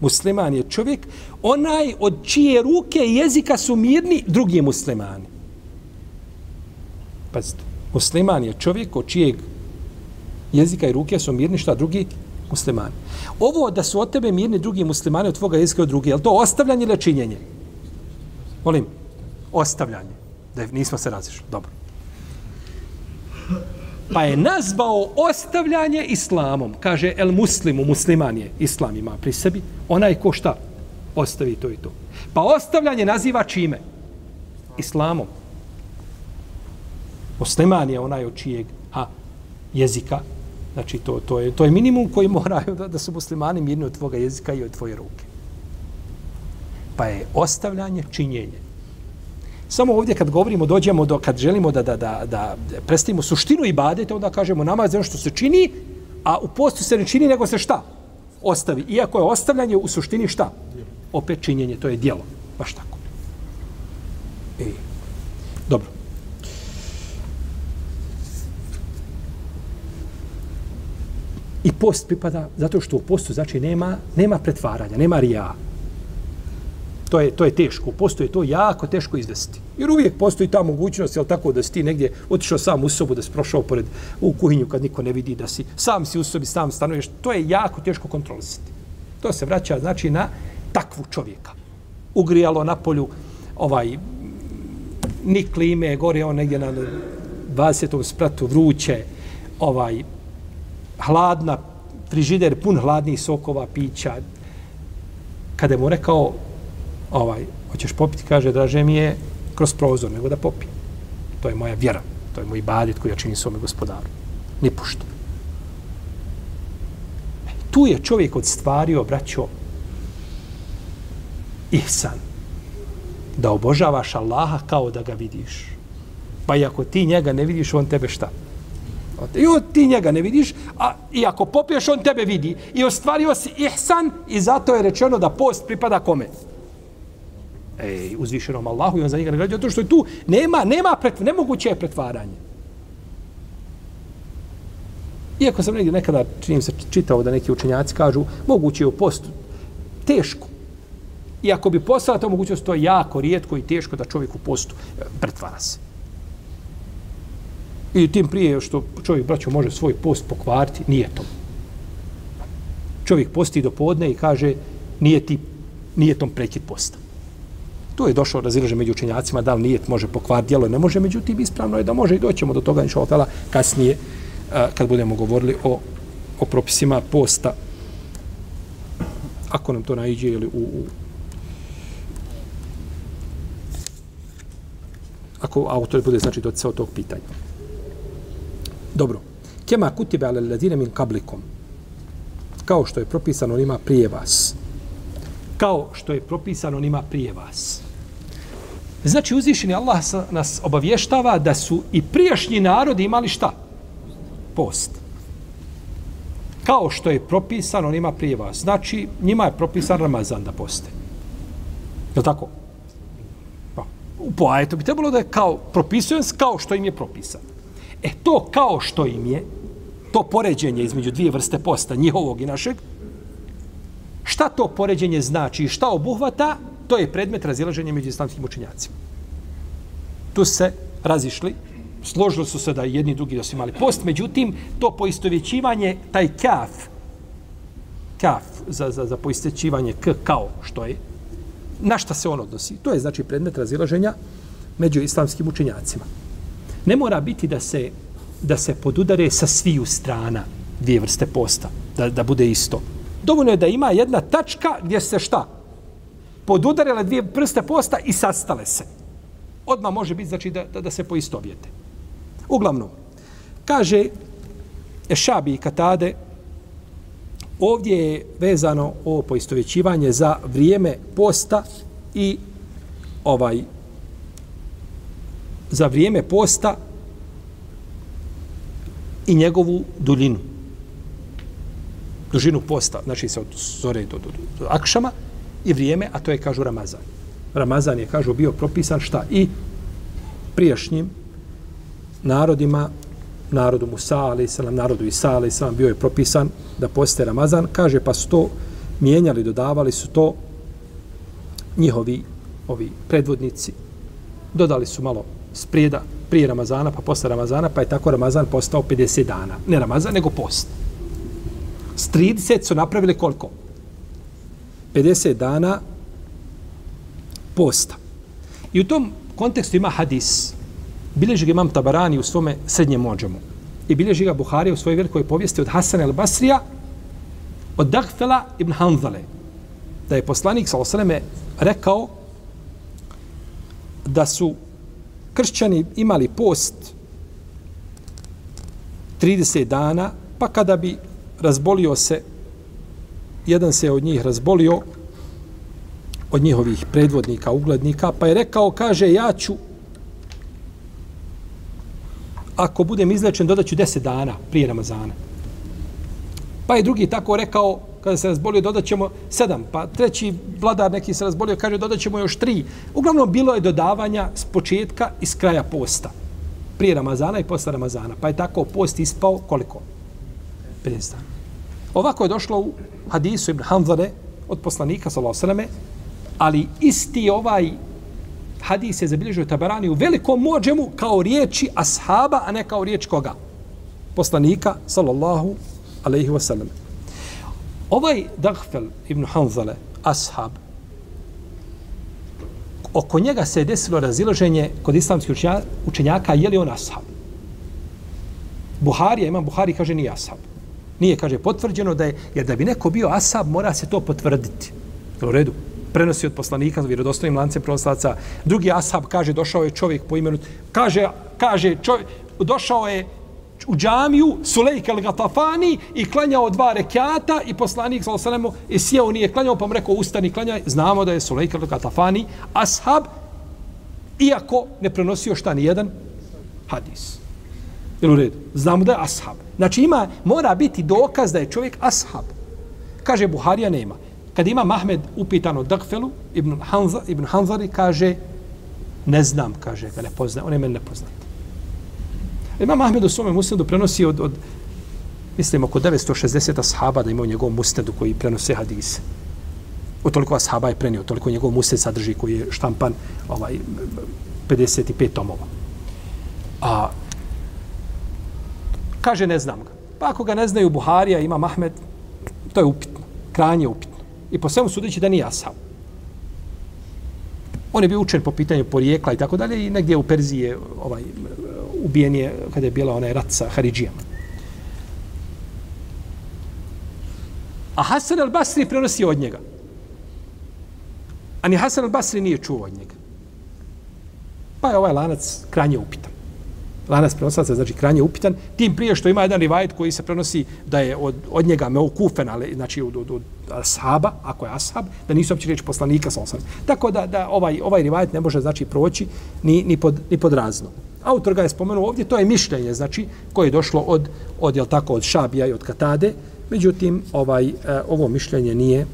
musliman je čovjek, onaj od čije ruke i jezika su mirni drugi muslimani. Pazite, musliman je čovjek od čijeg jezika i ruke su mirni šta drugi muslimani. Ovo da su od tebe mirni drugi muslimani od tvoga jezika od drugi, je to ostavljanje ili činjenje? Molim, ostavljanje. Da nismo se razišli. Dobro. Pa je nazvao ostavljanje islamom. Kaže, el muslimu, musliman je, islam ima pri sebi. Onaj ko šta? Ostavi to i to. Pa ostavljanje naziva čime? Islamom. Osleman je onaj od čijeg a, jezika. Znači, to, to, je, to je minimum koji moraju da, da su muslimani mirni od tvoga jezika i od tvoje ruke. Pa je ostavljanje činjenje. Samo ovdje kad govorimo, dođemo do, kad želimo da, da, da, da predstavimo suštinu i badete, onda kažemo namaz je ono što se čini, a u postu se ne čini, nego se šta? Ostavi. Iako je ostavljanje u suštini šta? Opet činjenje, to je dijelo. Baš tako. E. Dobro. I post pripada zato što u postu znači nema nema pretvaranja, nema rija. To je, to je teško. U postu je to jako teško izvesti. Jer uvijek postoji ta mogućnost, jel tako, da si ti negdje otišao sam u sobu, da si prošao pored u kuhinju kad niko ne vidi, da si sam si u sobi, sam stanuješ. To je jako teško kontrolisati. To se vraća, znači, na takvu čovjeka. Ugrijalo na polju ovaj ni klime, gore on negdje na 20. spratu vruće, ovaj hladna, frižider pun hladnih sokova, pića. Kada mu rekao, ovaj, hoćeš popiti, kaže, draže mi je kroz prozor, nego da popi. To je moja vjera, to je moj badit koji ja činim svome gospodaru. Ni pušto. E, tu je čovjek od stvari braćo, ihsan. Da obožavaš Allaha kao da ga vidiš. Pa i ako ti njega ne vidiš, on tebe šta? I od ti njega ne vidiš, a i ako popiješ, on tebe vidi. I ostvario si ihsan i zato je rečeno da post pripada kome? Ej, uzvišenom Allahu i on za njega nagrađuje. zato što je tu nema, nema pret, nemoguće je pretvaranje. Iako sam negdje nekada, činim se, čitao da neki učenjaci kažu, moguće je u postu teško. I ako bi postala ta mogućnost, to je jako rijetko i teško da čovjek u postu e, pretvara se. I tim prije što čovjek, braćo, može svoj post pokvariti, nije to. Čovjek posti do podne i kaže, nije ti, nije tom prekid posta. Tu je došao razilaže među učenjacima, da li nijet može pokvariti, djelo ne može, međutim, ispravno je da može i doćemo do toga, inša otala, kasnije, kad budemo govorili o, o propisima posta, ako nam to naiđe ili u, u ako autor bude znači doticao tog pitanja. Dobro. Kema kutibe ale ladine min kablikom. Kao što je propisano onima prije vas. Kao što je propisano onima prije vas. Znači uzvišeni Allah nas obavještava da su i prijašnji narodi imali šta? Post. Kao što je propisano onima prije vas. Znači njima je propisan Ramazan da poste. Je tako? Pa, po ajetu bi trebalo da je kao propisujem kao što im je propisano. E to kao što im je, to poređenje između dvije vrste posta, njihovog i našeg, šta to poređenje znači i šta obuhvata, to je predmet razilaženja među islamskim učenjacima. Tu se razišli, složili su se da jedni i drugi da su imali post, međutim, to poistovjećivanje, taj kaf, kaf za, za, za poistovjećivanje k kao što je, na šta se on odnosi? To je znači predmet razilaženja među islamskim učenjacima ne mora biti da se da se podudare sa sviju strana dvije vrste posta, da, da bude isto. Dovoljno je da ima jedna tačka gdje se šta? Podudarele dvije vrste posta i sastale se. Odma može biti znači da, da, da se poistovjete. Uglavnom, kaže Ešabi i Katade, ovdje je vezano o poistovjećivanje za vrijeme posta i ovaj za vrijeme posta i njegovu duljinu. Dužinu posta, znači se od zore do, do, do akšama i vrijeme, a to je, kažu, Ramazan. Ramazan je, kažu, bio propisan šta? I prijašnjim narodima, narodu Musa, ali selam, narodu Isa, ali selam, bio je propisan da poste Ramazan. Kaže, pa su to mijenjali, dodavali su to njihovi ovi predvodnici. Dodali su malo sprijeda prije Ramazana, pa posle Ramazana, pa je tako Ramazan postao 50 dana. Ne Ramazan, nego post. S 30 su napravili koliko? 50 dana posta. I u tom kontekstu ima hadis. Bileži ga imam Tabarani u svome srednjem mođemu. I bileži ga Buhari u svojoj velikoj povijesti od Hasan el Basrija od Dahfela ibn Hanzale. Da je poslanik sa osaleme, rekao da su kršćani imali post 30 dana, pa kada bi razbolio se, jedan se od njih razbolio, od njihovih predvodnika, uglednika, pa je rekao, kaže, ja ću, ako budem izlečen, dodaću 10 dana prije Ramazana. Pa je drugi tako rekao, kada se razbolio, dodat ćemo sedam. Pa treći vladar neki se razbolio, kaže, dodat ćemo još tri. Uglavnom, bilo je dodavanja s početka i s kraja posta. Prije Ramazana i posle Ramazana. Pa je tako post ispao koliko? 50 dana. Ovako je došlo u hadisu Ibn Hanzare od poslanika, sallallahu ali isti ovaj hadis je zabilježio Tabarani u velikom mođemu kao riječi ashaba, a ne kao riječ koga? Poslanika, sallallahu alaihi wasallam. Ovaj Dagfel ibn Hanzale, ashab, oko njega se je desilo razilaženje kod islamskih učenjaka, je li on ashab? Buharija, imam Buhari, kaže nije ashab. Nije, kaže, potvrđeno da je, jer da bi neko bio ashab, mora se to potvrditi. U redu? Prenosi od poslanika, vjerodostojnim lancem prenoslaca. Drugi ashab, kaže, došao je čovjek po imenu, kaže, kaže čovjek, došao je u džamiju Sulejk al-Gatafani i klanjao dva rekata i poslanik sallallahu alejhi ve sellem sjeo nije klanjao pa mu rekao ustani klanjaj znamo da je Sulejk al-Gatafani ashab iako ne prenosio šta ni jedan hadis Jel u redu? Znamo da je ashab. Znači ima, mora biti dokaz da je čovjek ashab. Kaže Buharija nema. Kad ima Mahmed upitan o Dagfelu, Ibn, Hanza, Ibn Hanzari kaže ne znam, kaže, ga ne poznaje. On je meni ne poznaje. Imam Ahmed u svome musnedu prenosi od, od mislim, oko 960 ashaba da ima u njegovom musnedu koji prenose hadise. O toliko ashaba je prenio, toliko njegov musned sadrži koji je štampan ovaj, 55 tomova. A kaže ne znam ga. Pa ako ga ne znaju Buharija, ima Mahmed, to je upitno. Kranje upitno. I po svemu sudeći da nije ashab. On je bio učen po pitanju porijekla i tako dalje i negdje u Perziji ovaj, ubijen je kada je bila onaj rat sa Haridžijama. A Hasan al-Basri prenosi od njega. A ni Hasan al-Basri nije čuo od njega. Pa je ovaj lanac kranje upitan. Lanac prenosaca znači kranje upitan. Tim prije što ima jedan rivajet koji se prenosi da je od, od njega meukufen, ali znači od, od, od ashaba, ako je ashab, da nisu uopće reći poslanika sa osam. Tako da, da ovaj, ovaj rivajet ne može znači proći ni, ni, pod, ni pod razno. Autor ga je spomenuo ovdje, to je mišljenje, znači, koje je došlo od, od jel tako, od Šabija i od Katade, međutim, ovaj, e, ovo mišljenje nije,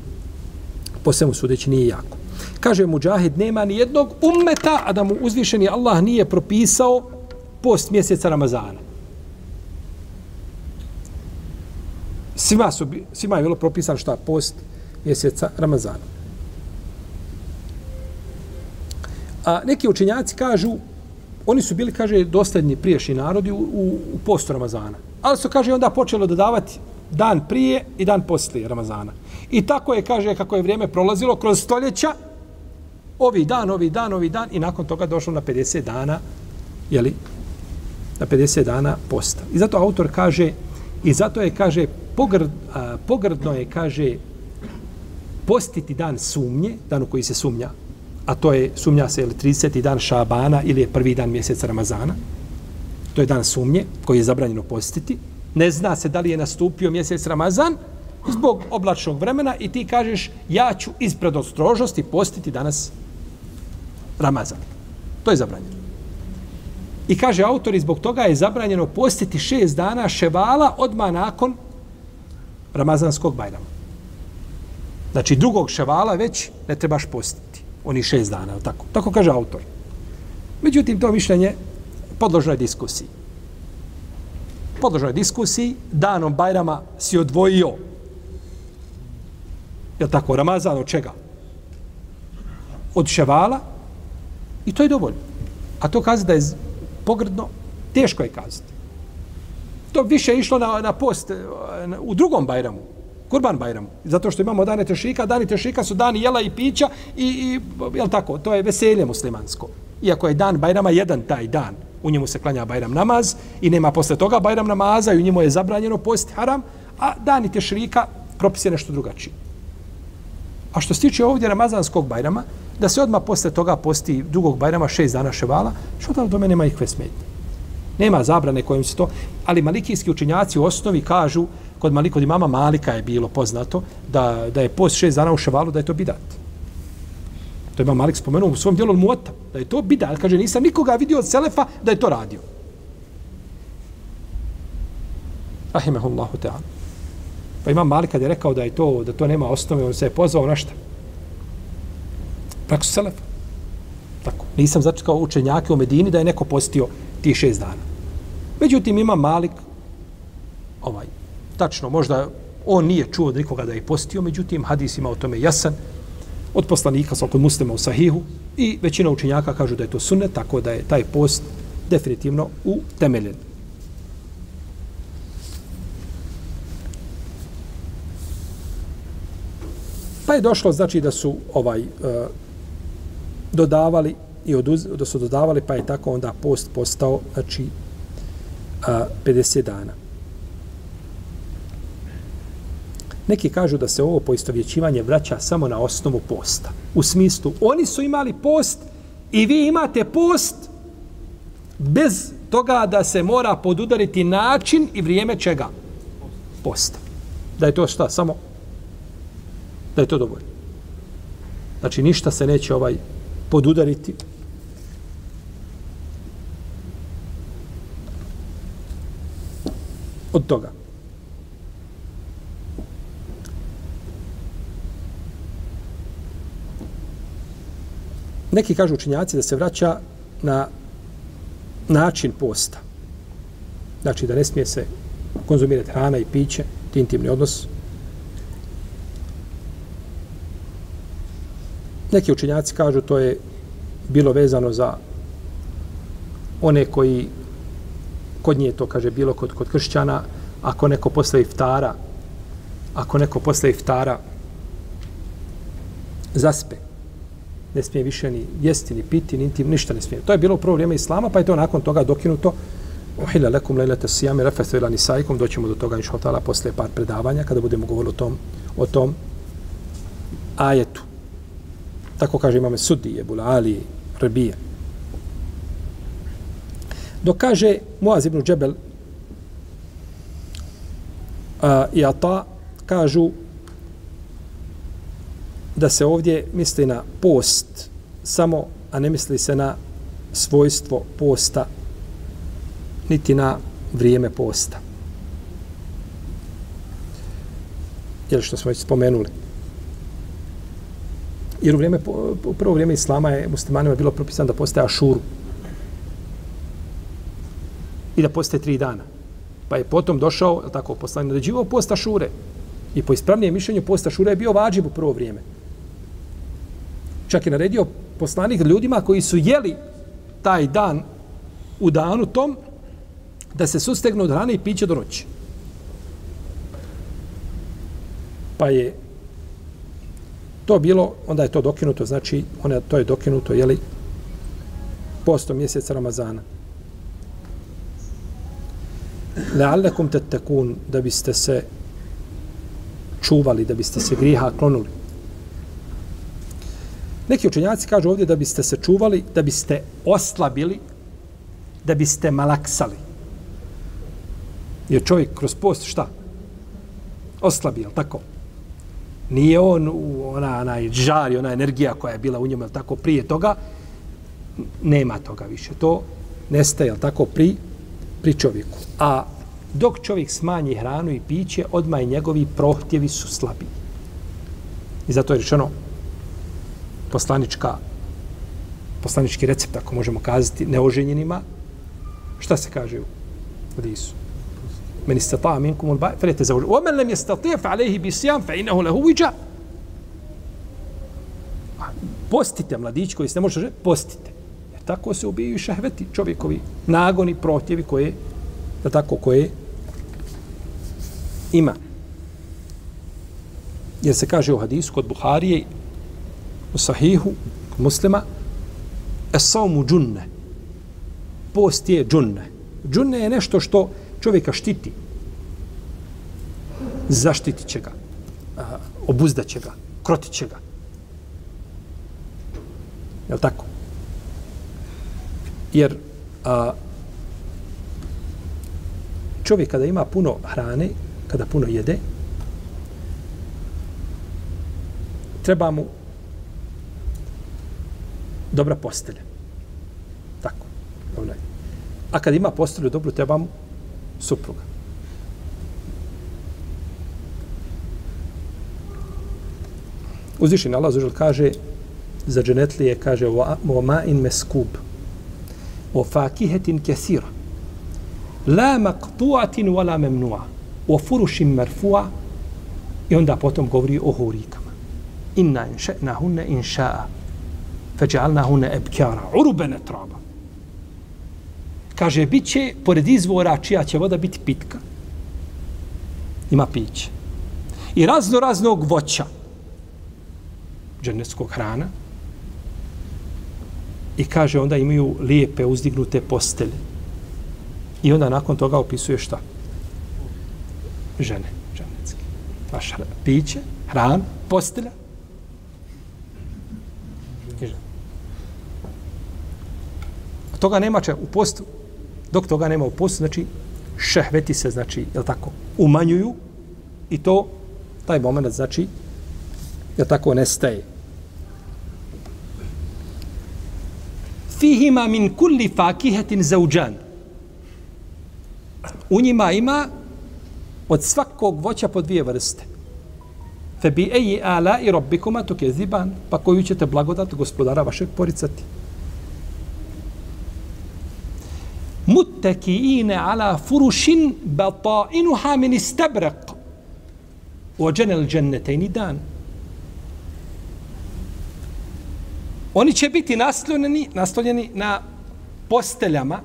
po svemu sudeći, nije jako. Kaže Mujahid, nema ni jednog ummeta, a da mu uzvišeni Allah nije propisao post mjeseca Ramazana. Svima, su, svima je bilo propisan šta post mjeseca Ramazana. A neki učenjaci kažu oni su bili, kaže, dostatni priješnji narodi u, u, u postu Ramazana. Ali su, kaže, onda počelo dodavati dan prije i dan poslije Ramazana. I tako je, kaže, kako je vrijeme prolazilo kroz stoljeća, ovi dan, ovi dan, ovi dan, i nakon toga došlo na 50 dana, jeli, na 50 dana posta. I zato autor kaže, i zato je, kaže, pogrd, a, pogrdno je, kaže, postiti dan sumnje, dan u koji se sumnja, a to je, sumnja se, ili 30. dan Šabana ili je prvi dan mjeseca Ramazana. To je dan sumnje koji je zabranjeno postiti. Ne zna se da li je nastupio mjesec Ramazan zbog oblačnog vremena i ti kažeš ja ću ispred ostrožnosti postiti danas Ramazan. To je zabranjeno. I kaže autor i zbog toga je zabranjeno postiti šest dana ševala odma nakon Ramazanskog bajrama. Znači drugog ševala već ne trebaš postiti oni šest dana, tako? Tako kaže autor. Međutim, to mišljenje podložno je diskusiji. Podložno je diskusiji, danom Bajrama si odvojio, je tako, Ramazan od čega? Od ševala i to je dovoljno. A to kazi da je pogrdno, teško je kazati. To više išlo na, na post eh, na, u drugom Bajramu, Kurban Bajramu. Zato što imamo dane tešika, dani tešika su dani jela i pića i, i jel tako, to je veselje muslimansko. Iako je dan Bajrama jedan taj dan, u njemu se klanja Bajram namaz i nema posle toga Bajram namaza i u njemu je zabranjeno post haram, a dani tešika propis je nešto drugačiji. A što se tiče ovdje Ramazanskog Bajrama, da se odmah posle toga posti drugog Bajrama šest dana ševala, što da do mene nema ikve smetnje. Nema zabrane kojim se to, ali malikijski učinjaci u osnovi kažu, kod Malik, kod imama Malika je bilo poznato, da, da je post šest dana u ševalu, da je to bidat. To je Malik spomenuo u svom dijelu Muota, da je to bidat. Kaže, nisam nikoga vidio od Selefa da je to radio. Rahimehullahu ta'ala. Pa imam Malik kad je rekao da je to, da to nema osnove, on se je pozvao na šta? Praksu Selefa. Tako. Nisam začekao učenjake u Medini da je neko postio tih šest dana. Međutim, ima Malik, ovaj, tačno, možda on nije čuo od nikoga da je postio, međutim, hadis ima o tome jasan, od poslanika, sa kod muslima u sahihu, i većina učenjaka kažu da je to sunnet, tako da je taj post definitivno utemeljen. Pa je došlo, znači, da su ovaj uh, dodavali i oduz, da su dodavali, pa je tako onda post postao, znači, a, 50 dana. Neki kažu da se ovo poistovjećivanje vraća samo na osnovu posta. U smislu, oni su imali post i vi imate post bez toga da se mora podudariti način i vrijeme čega? Posta. Da je to šta? Samo da je to dovoljno. Znači, ništa se neće ovaj podudariti. Od toga. Neki kažu učinjaci da se vraća na način posta. Znači da ne smije se konzumirati hrana i piće, intimni odnos. Neki učinjaci kažu to je bilo vezano za one koji kod nje to kaže bilo kod, kod kršćana ako neko posle iftara ako neko posle iftara zaspe ne smije više ni jesti, ni piti, ni ništa ne smije. To je bilo u prvo vrijeme Islama, pa je to nakon toga dokinuto. Uhila lakum lejlete sijami refethu ila nisaikum. Doćemo do toga, inša otala, posle par predavanja, kada budemo govorili o tom, o tom ajetu. Tako kaže imame Sudi, Ebula Ali, Rebije. Dok kaže Muaz ibn Džebel a, i Ata, kažu da se ovdje misli na post samo, a ne misli se na svojstvo posta, niti na vrijeme posta. Jer što smo već spomenuli. Jer u vrijeme, u prvo vrijeme Islama je muslimanima bilo propisano da postaje ašuru. I da postaje tri dana. Pa je potom došao, tako, poslanik, naređivao posta šure. I po ispravnijem mišljenju posta šure je bio vađib u prvo vrijeme. Čak je naredio poslanik ljudima koji su jeli taj dan u danu tom da se sustegnu od hrane i piće do noći. Pa je to bilo, onda je to dokinuto, znači ona, to je dokinuto, jeli, posto mjeseca Ramazana. Leallekum tettekun, da biste se čuvali, da biste se griha klonuli. Neki učenjaci kažu ovdje da biste se čuvali, da biste oslabili, da biste malaksali. Jer čovjek kroz post šta? Oslabi, tako? Nije on u ona, onaj žar i ona energija koja je bila u njemu, tako, prije toga? Nema toga više. To nestaje, je tako, pri, pri čovjeku. A dok čovjek smanji hranu i piće, odmah i njegovi prohtjevi su slabi. I zato je rečeno, poslanička poslanički recept, ako možemo kazati, neoženjenima, šta se kaže u hadisu? Men istata minkum al ba'i falete zawju. Wa man lam yastati' fa alayhi bi siyam fa innahu lahu wija. Postite mladić koji se ne može postite. Jer tako se ubijaju šehveti čovjekovi nagoni, protjevi koje da tako koje ima. Jer se kaže u hadisu kod Buharije u sahihu muslima esaumu džunne. Post je džunne. Džunne je nešto što čovjeka štiti. Zaštitit će ga. Obuzdat će ga. Krotit će ga. Je tako? Jer a, čovjek kada ima puno hrane, kada puno jede, treba mu dobra postelja. Tako. Onaj. A kad ima postelju dobru, treba mu supruga. Uzvišen Allah zažel kaže za dženetlije, kaže o ma in meskub o fakihetin kesira la maqtuatin wala memnua o furušim merfua i onda potom govori o hurikama inna in še'na hunne in ša'a feđalna hunne ebkjara urubene traba kaže bit će pored izvora čija će voda biti pitka ima piće i razno raznog voća dženevskog hrana i kaže onda imaju lijepe uzdignute postelje. I onda nakon toga opisuje šta? Žene, dženevske. Vaš pa piće, hran, postelja. A toga nema če u postu. Dok toga nema u postu, znači šehveti se, znači, je tako, umanjuju i to, taj moment, znači, je tako, nestaje. fihima min kulli fakihetin zauđan. U njima ima od svakog voća po dvije vrste. Fe bi eji ala i robbikuma tuke ziban, pa koju ćete blagodat gospodara vašeg poricati. Muttakiine ala furušin batainuha min istabraq. Ođenel džennetejni dan. Oni će biti naslonjeni, naslonjeni na posteljama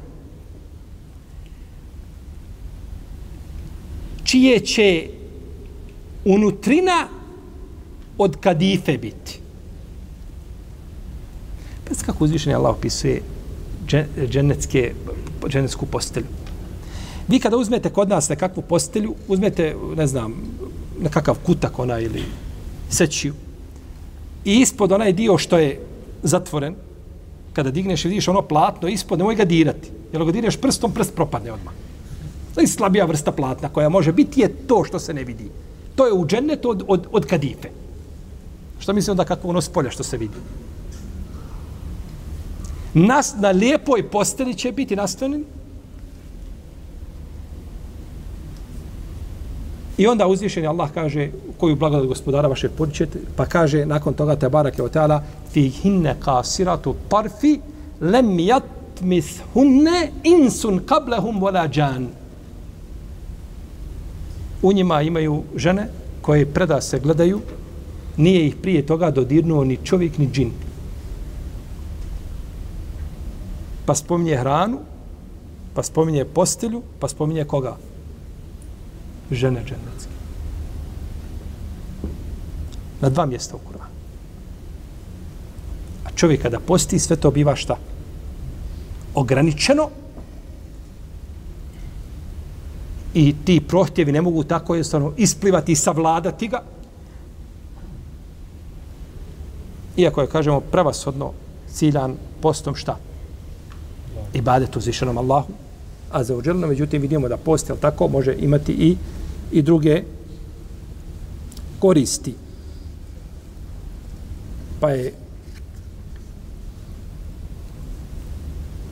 čije će unutrina od kadife biti. Pa kako uzvišenje Allah opisuje dženecke, dženecku postelju. Vi kada uzmete kod nas nekakvu postelju, uzmete, ne znam, nekakav kutak ona ili sećiju i ispod onaj dio što je zatvoren, kada digneš i vidiš ono platno ispod, nemoj ga dirati. Jer ga direš prstom, prst propadne odmah. To slabija vrsta platna koja može biti je to što se ne vidi. To je u džennetu od, od, od kadife. Što mislim da kako ono spolja što se vidi? Nas, na lijepoj posteli će biti nastavljen I onda uzvišeni Allah kaže koju blagodat gospodara vaše podičete, pa kaže nakon toga te barake o teala fi hinne kasiratu parfi lem jatmis hunne insun kablehum vola džan. U njima imaju žene koje preda se gledaju, nije ih prije toga dodirnuo ni čovjek ni džin. Pa spominje hranu, pa spominje postelju, pa spominje koga? žene dženecke. Na dva mjesta u Kur'anu. A čovjek kada posti, sve to biva šta? Ograničeno. I ti prohtjevi ne mogu tako jednostavno isplivati i savladati ga. Iako je, kažemo, pravasodno ciljan postom šta? Ibadet uzvišenom Allahu. A za uđelno, međutim, vidimo da post, tako, može imati i i druge koristi. Pa je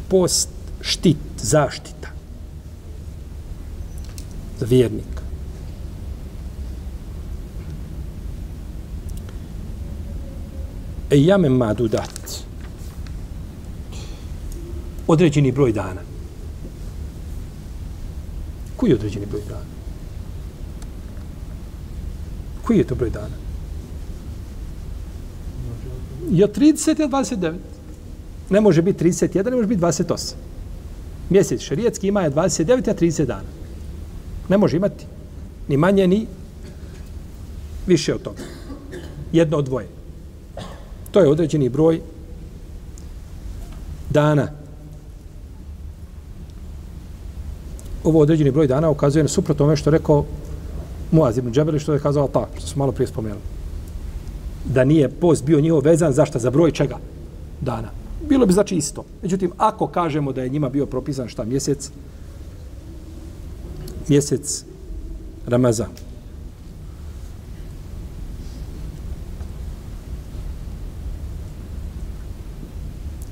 post štit, zaštita za vjernika. E jame madu određeni broj dana. Koji je određeni broj dana? Koji je to broj dana? Je 30 ili 29? Ne može biti 31, ne može biti 28. Mjesec šarijetski ima je 29, a 30 dana. Ne može imati ni manje, ni više od toga. Jedno od dvoje. To je određeni broj dana. Ovo određeni broj dana ukazuje na suprot tome što je rekao Muaz ibn Džabeli što je kazao ta, što smo malo prije spomenuli. Da nije post bio njihov vezan, zašto? Za broj čega? Dana. Bilo bi znači isto. Međutim, ako kažemo da je njima bio propisan šta mjesec, mjesec Ramazan.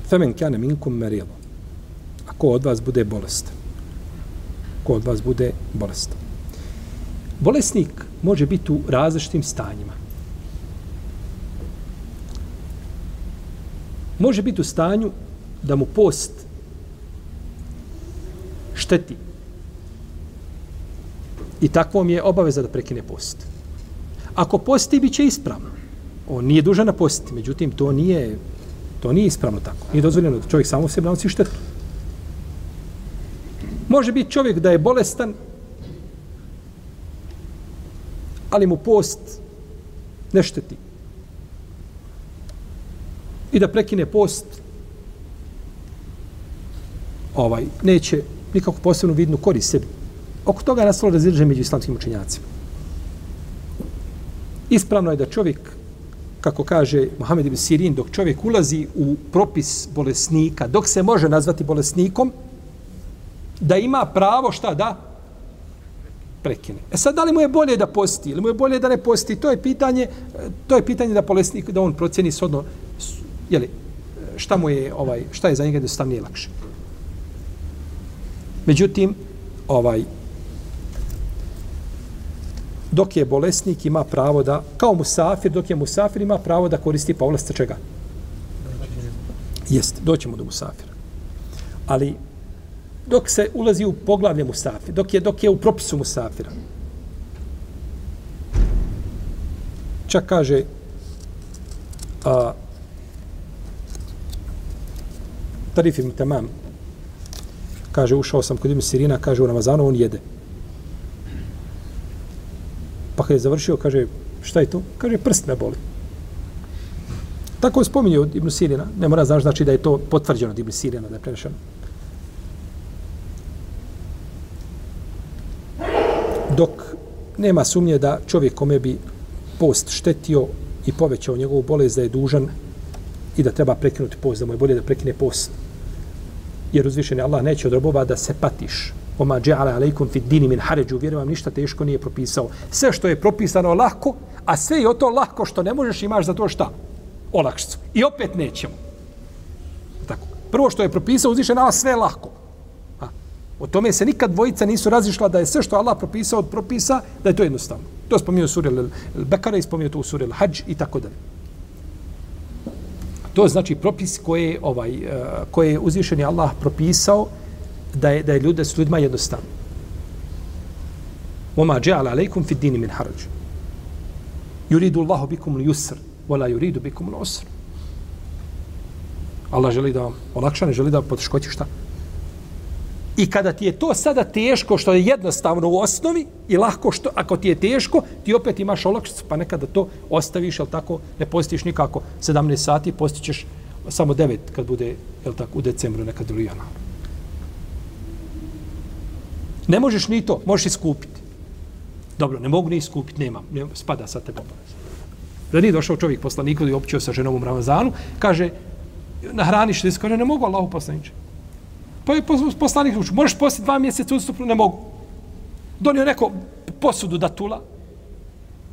Femen kane minkum merilo. Ako od vas bude bolest. Ko od vas bude bolestan. Bolesnik može biti u različitim stanjima. Može biti u stanju da mu post šteti. I takvom je obaveza da prekine post. Ako posti, bit će ispravno. On nije dužan na posti, međutim, to nije, to nije ispravno tako. Nije dozvoljeno da čovjek samo sebi nanosi štetu. Može biti čovjek da je bolestan, ali mu post ne šteti. I da prekine post, ovaj, neće nikako posebnu vidnu korist sebi. Oko toga je nastalo razilže među islamskim učenjacima. Ispravno je da čovjek, kako kaže Mohamed ibn Sirin, dok čovjek ulazi u propis bolesnika, dok se može nazvati bolesnikom, da ima pravo šta da prekine. E sad, da li mu je bolje da posti ili mu je bolje da ne posti, to je pitanje, to je pitanje da bolesnik, da on procjeni sodno, jeli, šta mu je, ovaj, šta je za njega da stav nije lakše. Međutim, ovaj, dok je bolesnik ima pravo da, kao musafir, dok je musafir ima pravo da koristi povlasta čega? Jeste, doćemo do musafira. Ali, dok se ulazi u poglavlje musafira, dok je, dok je u propisu musafira, čak kaže, a, Tarif ibn Tamam, kaže, ušao sam kod Ibn Sirina, kaže, u Ramazanu on jede. Pa kad je završio, kaže, šta je to? Kaže, prst me boli. Tako je spominio od Ibn Sirina. Ne mora znaš znači da je to potvrđeno od Ibn Sirina, da je prenešeno. Dok nema sumnje da čovjek kome bi post štetio i povećao njegovu bolest da je dužan i da treba prekinuti post, da mu je bolje da prekine post. Jer uzvišen Allah neće od robova da se patiš. Oma dža'ala alejkum fi dini min haređu. Vjerujem ništa teško nije propisao. Sve što je propisano lako, a sve je to lako što ne možeš imaš za to šta? Olakšicu. I opet nećemo. Tako. Prvo što je propisao uzvišen Allah sve lako. O tome se nikad dvojica nisu razišla da je sve što Allah propisao od propisa, da je to jednostavno. To spominio suri Al-Bekara i spominio to u suri Al-Hajj i tako dalje. To znači propis koje ovaj koji koje je uzvišeni Allah propisao da je da je ljude s ljudima jednostavno. Wama ja'ala alaykum fi din min haraj. Yuridu Allahu bikum al-yusr wa la yuridu bikum al-usr. Allah želi da vam olakša, ne želi da poteškoći šta? I kada ti je to sada teško, što je jednostavno u osnovi i lahko, što ako ti je teško, ti opet imaš olakšicu, pa nekada to ostaviš, jel tako, ne postiš nikako 17 sati, postićeš samo 9 kad bude, jel tako, u decembru nekad ili januaru. Ne možeš ni to, možeš iskupiti. Dobro, ne mogu ni iskupiti, nemam, ne, spada sa tebe obaveza. Da nije došao čovjek poslanik i općio sa ženom u Ramazanu, kaže, nahraniš se, kaže, ne mogu Allahu poslaniče. Pa je poslanik ruču, možeš postiti dva mjeseca ustupno? Ne mogu. Donio neko posudu datula.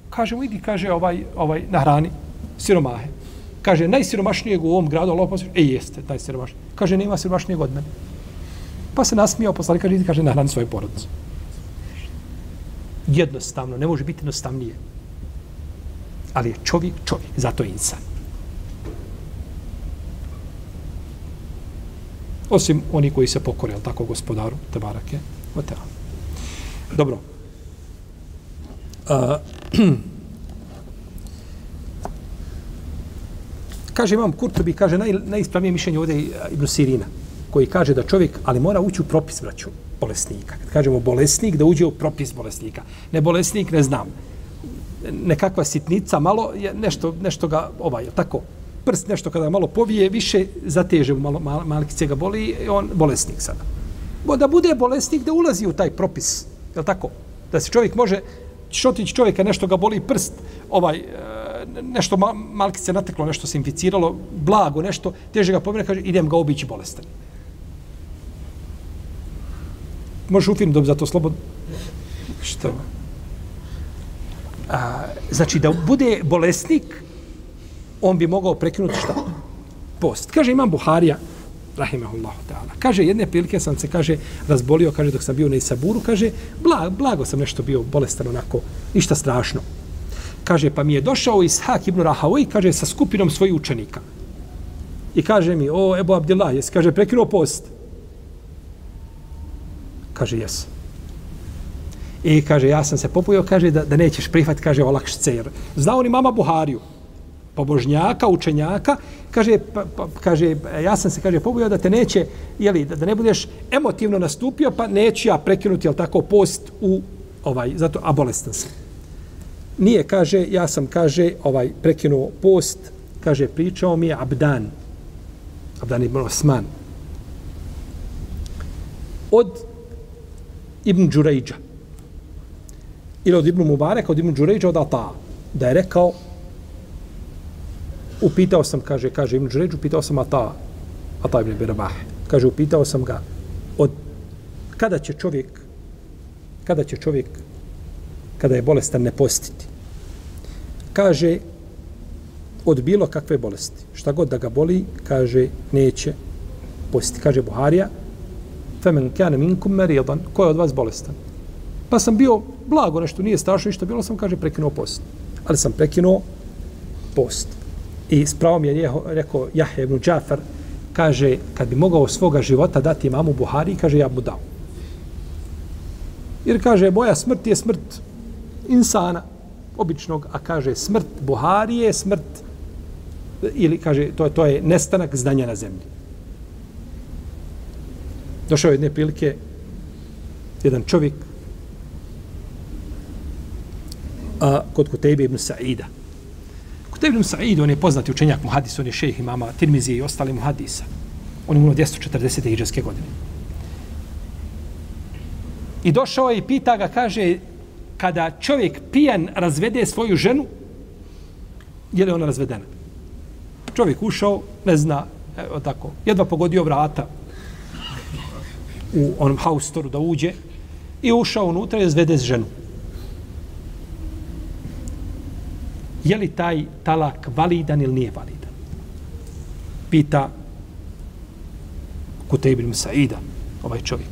Kaže mu, idi, kaže, ovaj, ovaj, na hrani, siromahe. Kaže, najsiromašnijeg u ovom gradu, Allah poslanik, e, jeste, taj siromašniji. Kaže, nema siromašnijeg od mene. Pa se nasmijao, poslanik kaže, idi, kaže, na hrani svoje porodicu. Jednostavno, ne može biti jednostavnije. Ali je čovjek, čovjek, zato je insan. Osim oni koji se pokore, ali tako gospodaru, te barake, o te Dobro. A, <clears throat> kaže imam Kurtobi, kaže naj, najispravnije mišljenje ovdje Ibn Sirina, koji kaže da čovjek, ali mora ući u propis, braću, bolesnika. Kad kažemo bolesnik, da uđe u propis bolesnika. Ne bolesnik, ne znam. Nekakva sitnica, malo, je nešto, nešto ga, ovaj, tako, prst nešto kada malo povije, više zateže u malo, mal, malkice ga boli, on bolesnik sada. Da bude bolesnik, da ulazi u taj propis, je tako? Da se čovjek može, šotić čovjeka, nešto ga boli prst, ovaj, e, nešto malkice nateklo, nešto se inficiralo, blago, nešto, teže ga povije, kaže, idem ga obići bolestan. Možeš u film dobiti za to slobodno? Što? A, znači, da bude bolesnik, on bi mogao prekinuti šta? Post. Kaže imam Buharija, rahimahullahu ta'ala. Kaže, jedne prilike sam se, kaže, razbolio, kaže, dok sam bio na Isaburu, kaže, blago, blago sam nešto bio bolestan onako, ništa strašno. Kaže, pa mi je došao Ishak ibn Rahawi, kaže, sa skupinom svojih učenika. I kaže mi, o, Ebu Abdillah, jesi, kaže, prekinuo post? Kaže, jes. I kaže, ja sam se popojio, kaže, da, da nećeš prihvat, kaže, olakšice, jer znao ni mama Buhariju, pobožnjaka, učenjaka, kaže, pa, pa, kaže, ja sam se, kaže, pobojao da te neće, jeli, da, da ne budeš emotivno nastupio, pa neću ja prekinuti, jel tako, post u ovaj, zato, a bolestan sam. Nije, kaže, ja sam, kaže, ovaj, prekinuo post, kaže, pričao mi je Abdan, Abdan ibn Osman, od Ibn Đurejđa, ili od Ibn Mubareka, od Ibn Đurejđa, od Ata, da je rekao, upitao sam, kaže, kaže Ibn Đuređ, upitao sam Ata, Ata ibn Birabah, kaže, upitao sam ga, od kada će čovjek, kada će čovjek, kada je bolestan, ne postiti? Kaže, od bilo kakve bolesti, šta god da ga boli, kaže, neće postiti. Kaže Buharija, femen kane minkum merijedan, ko je od vas bolestan? Pa sam bio blago, nešto nije strašno, ništa bilo sam, kaže, prekinuo post. Ali sam prekinuo post. I s pravom je rekao Jahje ibn Džafar, kaže, kad bi mogao svoga života dati imamu Buhari, kaže, ja mu dao. Jer kaže, moja smrt je smrt insana, običnog, a kaže, smrt Buhari je smrt, ili kaže, to je, to je nestanak znanja na zemlji. Došao je jedne prilike, jedan čovjek, a, kod Kutejbe ibn Sa'ida, Kuteb ibn Sa'id, on je poznati učenjak muhadis, on je šejh imama Tirmizije i ostali muhadisa. On je umro 240. iđeske godine. I došao je i pita ga, kaže, kada čovjek pijan razvede svoju ženu, je li ona razvedena? Čovjek ušao, ne zna, evo tako, jedva pogodio vrata u onom haustoru da uđe i ušao unutra i razvede ženu. Je li taj talak validan ili nije validan? Pita Kutejb ibn Saida, ovaj čovjek.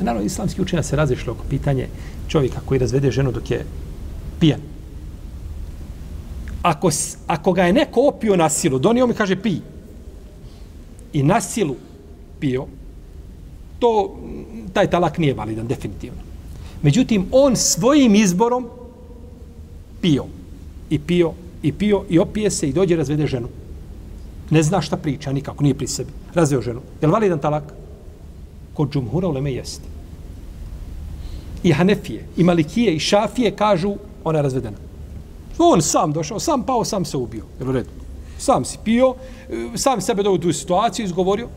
A naravno, islamski učenja se razišli oko pitanje čovjeka koji razvede ženu dok je pijan. Ako, ako ga je neko opio na silu, donio mi kaže pi. I na silu pio, to, taj talak nije validan, definitivno. Međutim, on svojim izborom pio i pio i pio i opije se i dođe razvede ženu. Ne zna šta priča, nikako, nije pri sebi. Razveo ženu. Je li validan talak? Kod džumhura uleme jeste. I Hanefije, i Malikije, i Šafije kažu ona je razvedena. On sam došao, sam pao, sam se ubio. Jel u redu? Sam si pio, sam sebe dovio u tu situaciju, izgovorio.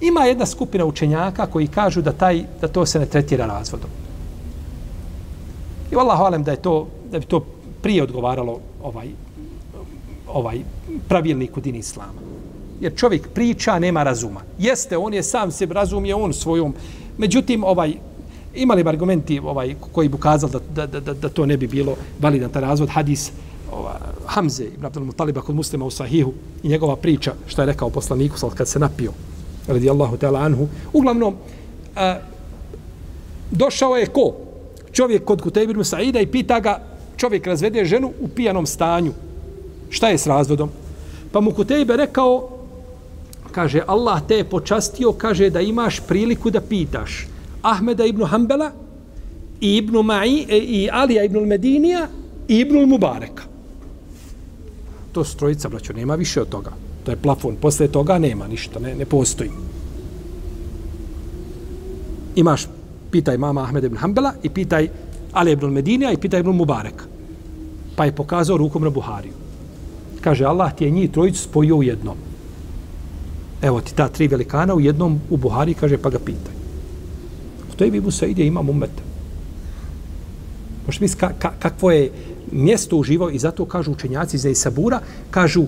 Ima jedna skupina učenjaka koji kažu da taj da to se ne tretira razvodom. I Allah hvalem da je to da bi to prije odgovaralo ovaj ovaj pravilnik u din islama. Jer čovjek priča, nema razuma. Jeste, on je sam se razumije on svojom. Međutim, ovaj imali argumenti ovaj koji bi ukazali da, da, da, da, to ne bi bilo validan taj razvod hadis ova, Hamze ibn Abdul Mutaliba kod muslima u Sahihu i njegova priča što je rekao poslaniku sad kad se napio radijallahu ta'ala anhu uglavnom a, došao je ko čovjek kod Kutejbir Musaida i pita ga čovjek razvede ženu u pijanom stanju. Šta je s razvodom? Pa mu Kutejbe rekao, kaže, Allah te je počastio, kaže da imaš priliku da pitaš Ahmeda ibn Hanbala i ibn Ma'i e, i Alija ibn Medinija i ibn Mubareka. To su trojica, braćo, nema više od toga. To je plafon. Posle toga nema ništa, ne, ne postoji. Imaš, pitaj mama Ahmeda ibn Hanbala i pitaj Ali ibn Medinija i pita ibn Mubareka pa je pokazao rukom na Buhariju. Kaže, Allah ti je njih trojicu spojio u jednom. Evo ti ta tri velikana u jednom u Buhari, kaže, pa ga pitaj. U toj Bibu Said je imam umeta. Možete misliti ka, ka, kakvo je mjesto uživao i zato kažu učenjaci za Isabura, kažu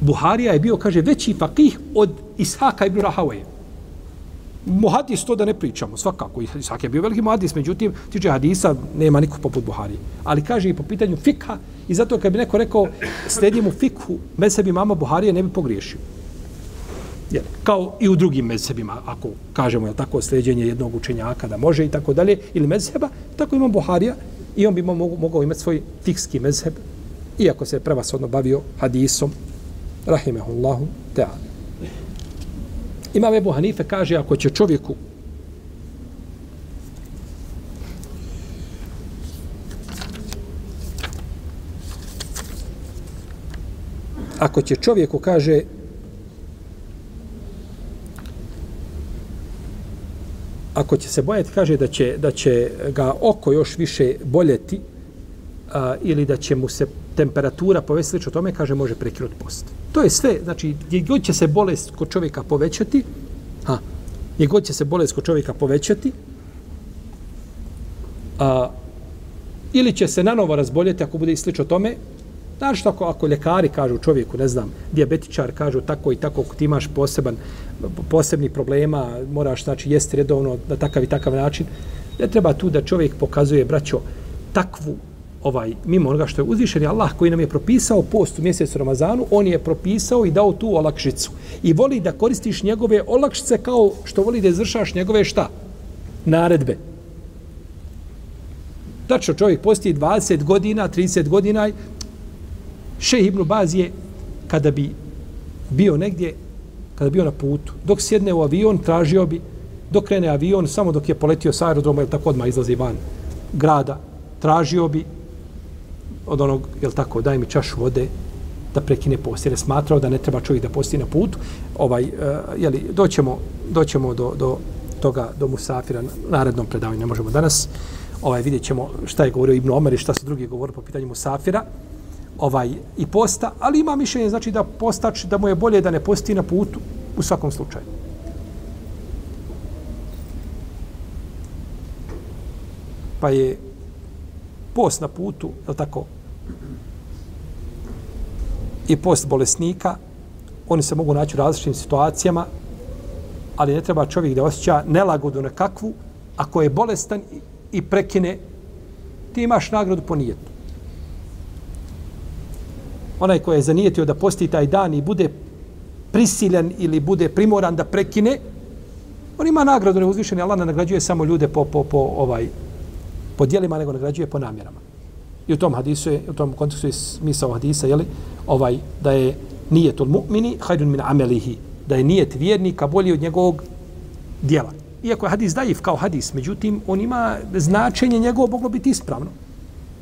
Buharija je bio, kaže, veći fakih od Ishaka ibn Rahawaje. Muhadis to da ne pričamo, svakako. I je bio veliki muhadis, međutim, tiče hadisa, nema niko poput Buhari. Ali kaže i po pitanju fikha, i zato kad bi neko rekao, slijedimo fikhu, mesebi mama Buharije ne bi pogriješio. Jer, kao i u drugim mezhebima, ako kažemo je tako sljeđenje jednog učenjaka da može i tako dalje, ili mezheba, tako imam Buharija i on bi mogao, mogao imati svoj fikski mezheb, iako se prevasodno bavio hadisom, rahimehullahu teala. Imam Ebu Hanife kaže, ako će čovjeku ako će čovjeku, kaže, ako će se bojati, kaže da će, da će ga oko još više boljeti a, ili da će mu se temperatura povesti o tome, kaže, može prekinuti post. To je sve, znači, gdje god će se bolest kod čovjeka povećati, ha, gdje god će se bolest kod čovjeka povećati, a, ili će se nanovo razboljeti ako bude i slično tome, Znaš što ako, ako ljekari kažu čovjeku, ne znam, diabetičar kažu tako i tako, ako ti imaš poseban, posebni problema, moraš znači, jesti redovno na takav i takav način, ne treba tu da čovjek pokazuje, braćo, takvu ovaj mimo onoga što je uzvišen je Allah koji nam je propisao post u mjesecu Ramazanu, on je propisao i dao tu olakšicu. I voli da koristiš njegove olakšice kao što voli da izvršaš njegove šta? Naredbe. Tačno čovjek posti 20 godina, 30 godina, Šeh Ibn Baz je, kada bi bio negdje, kada bio na putu, dok sjedne u avion, tražio bi, dok krene avion, samo dok je poletio sa aerodroma, ili tako odmah izlazi van grada, tražio bi od onog, jel tako, daj mi čašu vode, da prekine post, jer je smatrao da ne treba čovjek da posti na putu. Ovaj, eh, uh, jeli, doćemo, doćemo do, do toga, do Musafira, na narednom predavanju, ne možemo danas. Ovaj, vidjet ćemo šta je govorio Ibn Omer i šta su drugi govorili po pitanju Musafira ovaj i posta, ali ima mišljenje znači da postač da mu je bolje da ne posti na putu u svakom slučaju. Pa je post na putu, je tako? I post bolesnika, oni se mogu naći u različitim situacijama, ali ne treba čovjek da osjeća nelagodu na kakvu, ako je bolestan i prekine, ti imaš nagradu po nijetu onaj ko je zanijetio da posti taj dan i bude prisiljen ili bude primoran da prekine, on ima nagradu neuzvišeni. Allah ne nagrađuje samo ljude po, po, po, ovaj, po dijelima, nego nagrađuje po namjerama. I u tom hadisu je, u tom kontekstu je smisao hadisa, jeli, ovaj, da je nijetul mu'mini hajdun min amelihi, da je nijet vjernika bolji od njegovog dijela. Iako je hadis daif kao hadis, međutim, on ima značenje njegovo moglo biti ispravno.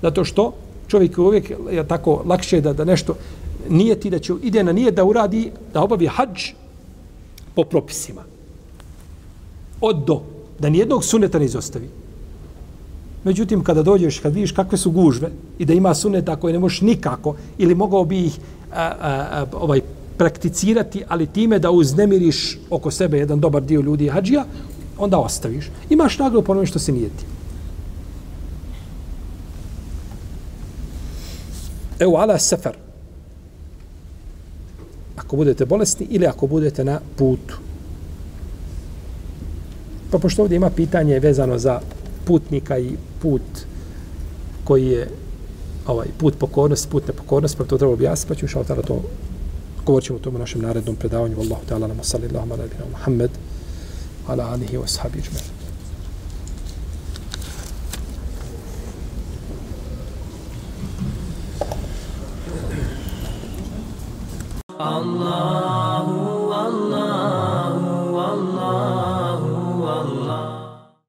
Zato što čovjek uvijek je tako lakše da, da nešto nijeti, da će ide na nijet da uradi, da obavi hađ po propisima. Od do. Da nijednog suneta ne izostavi. Međutim, kada dođeš, kad vidiš kakve su gužve i da ima suneta koje ne možeš nikako ili mogao bi ih a, a, a, ovaj, prakticirati, ali time da uznemiriš oko sebe jedan dobar dio ljudi hađija, onda ostaviš. Imaš nagradu po što se nijeti. Evo ala sefer. Ako budete bolesni ili ako budete na putu. Pa pošto ovdje ima pitanje vezano za putnika i put koji je ovaj put pokornosti, put nepokornosti, pa to treba objasniti, pa ću šao tada to govorit ćemo o tom u našem narednom predavanju. Wallahu ta'ala nama sallallahu ala Muhammed ala alihi wa sahabi Allah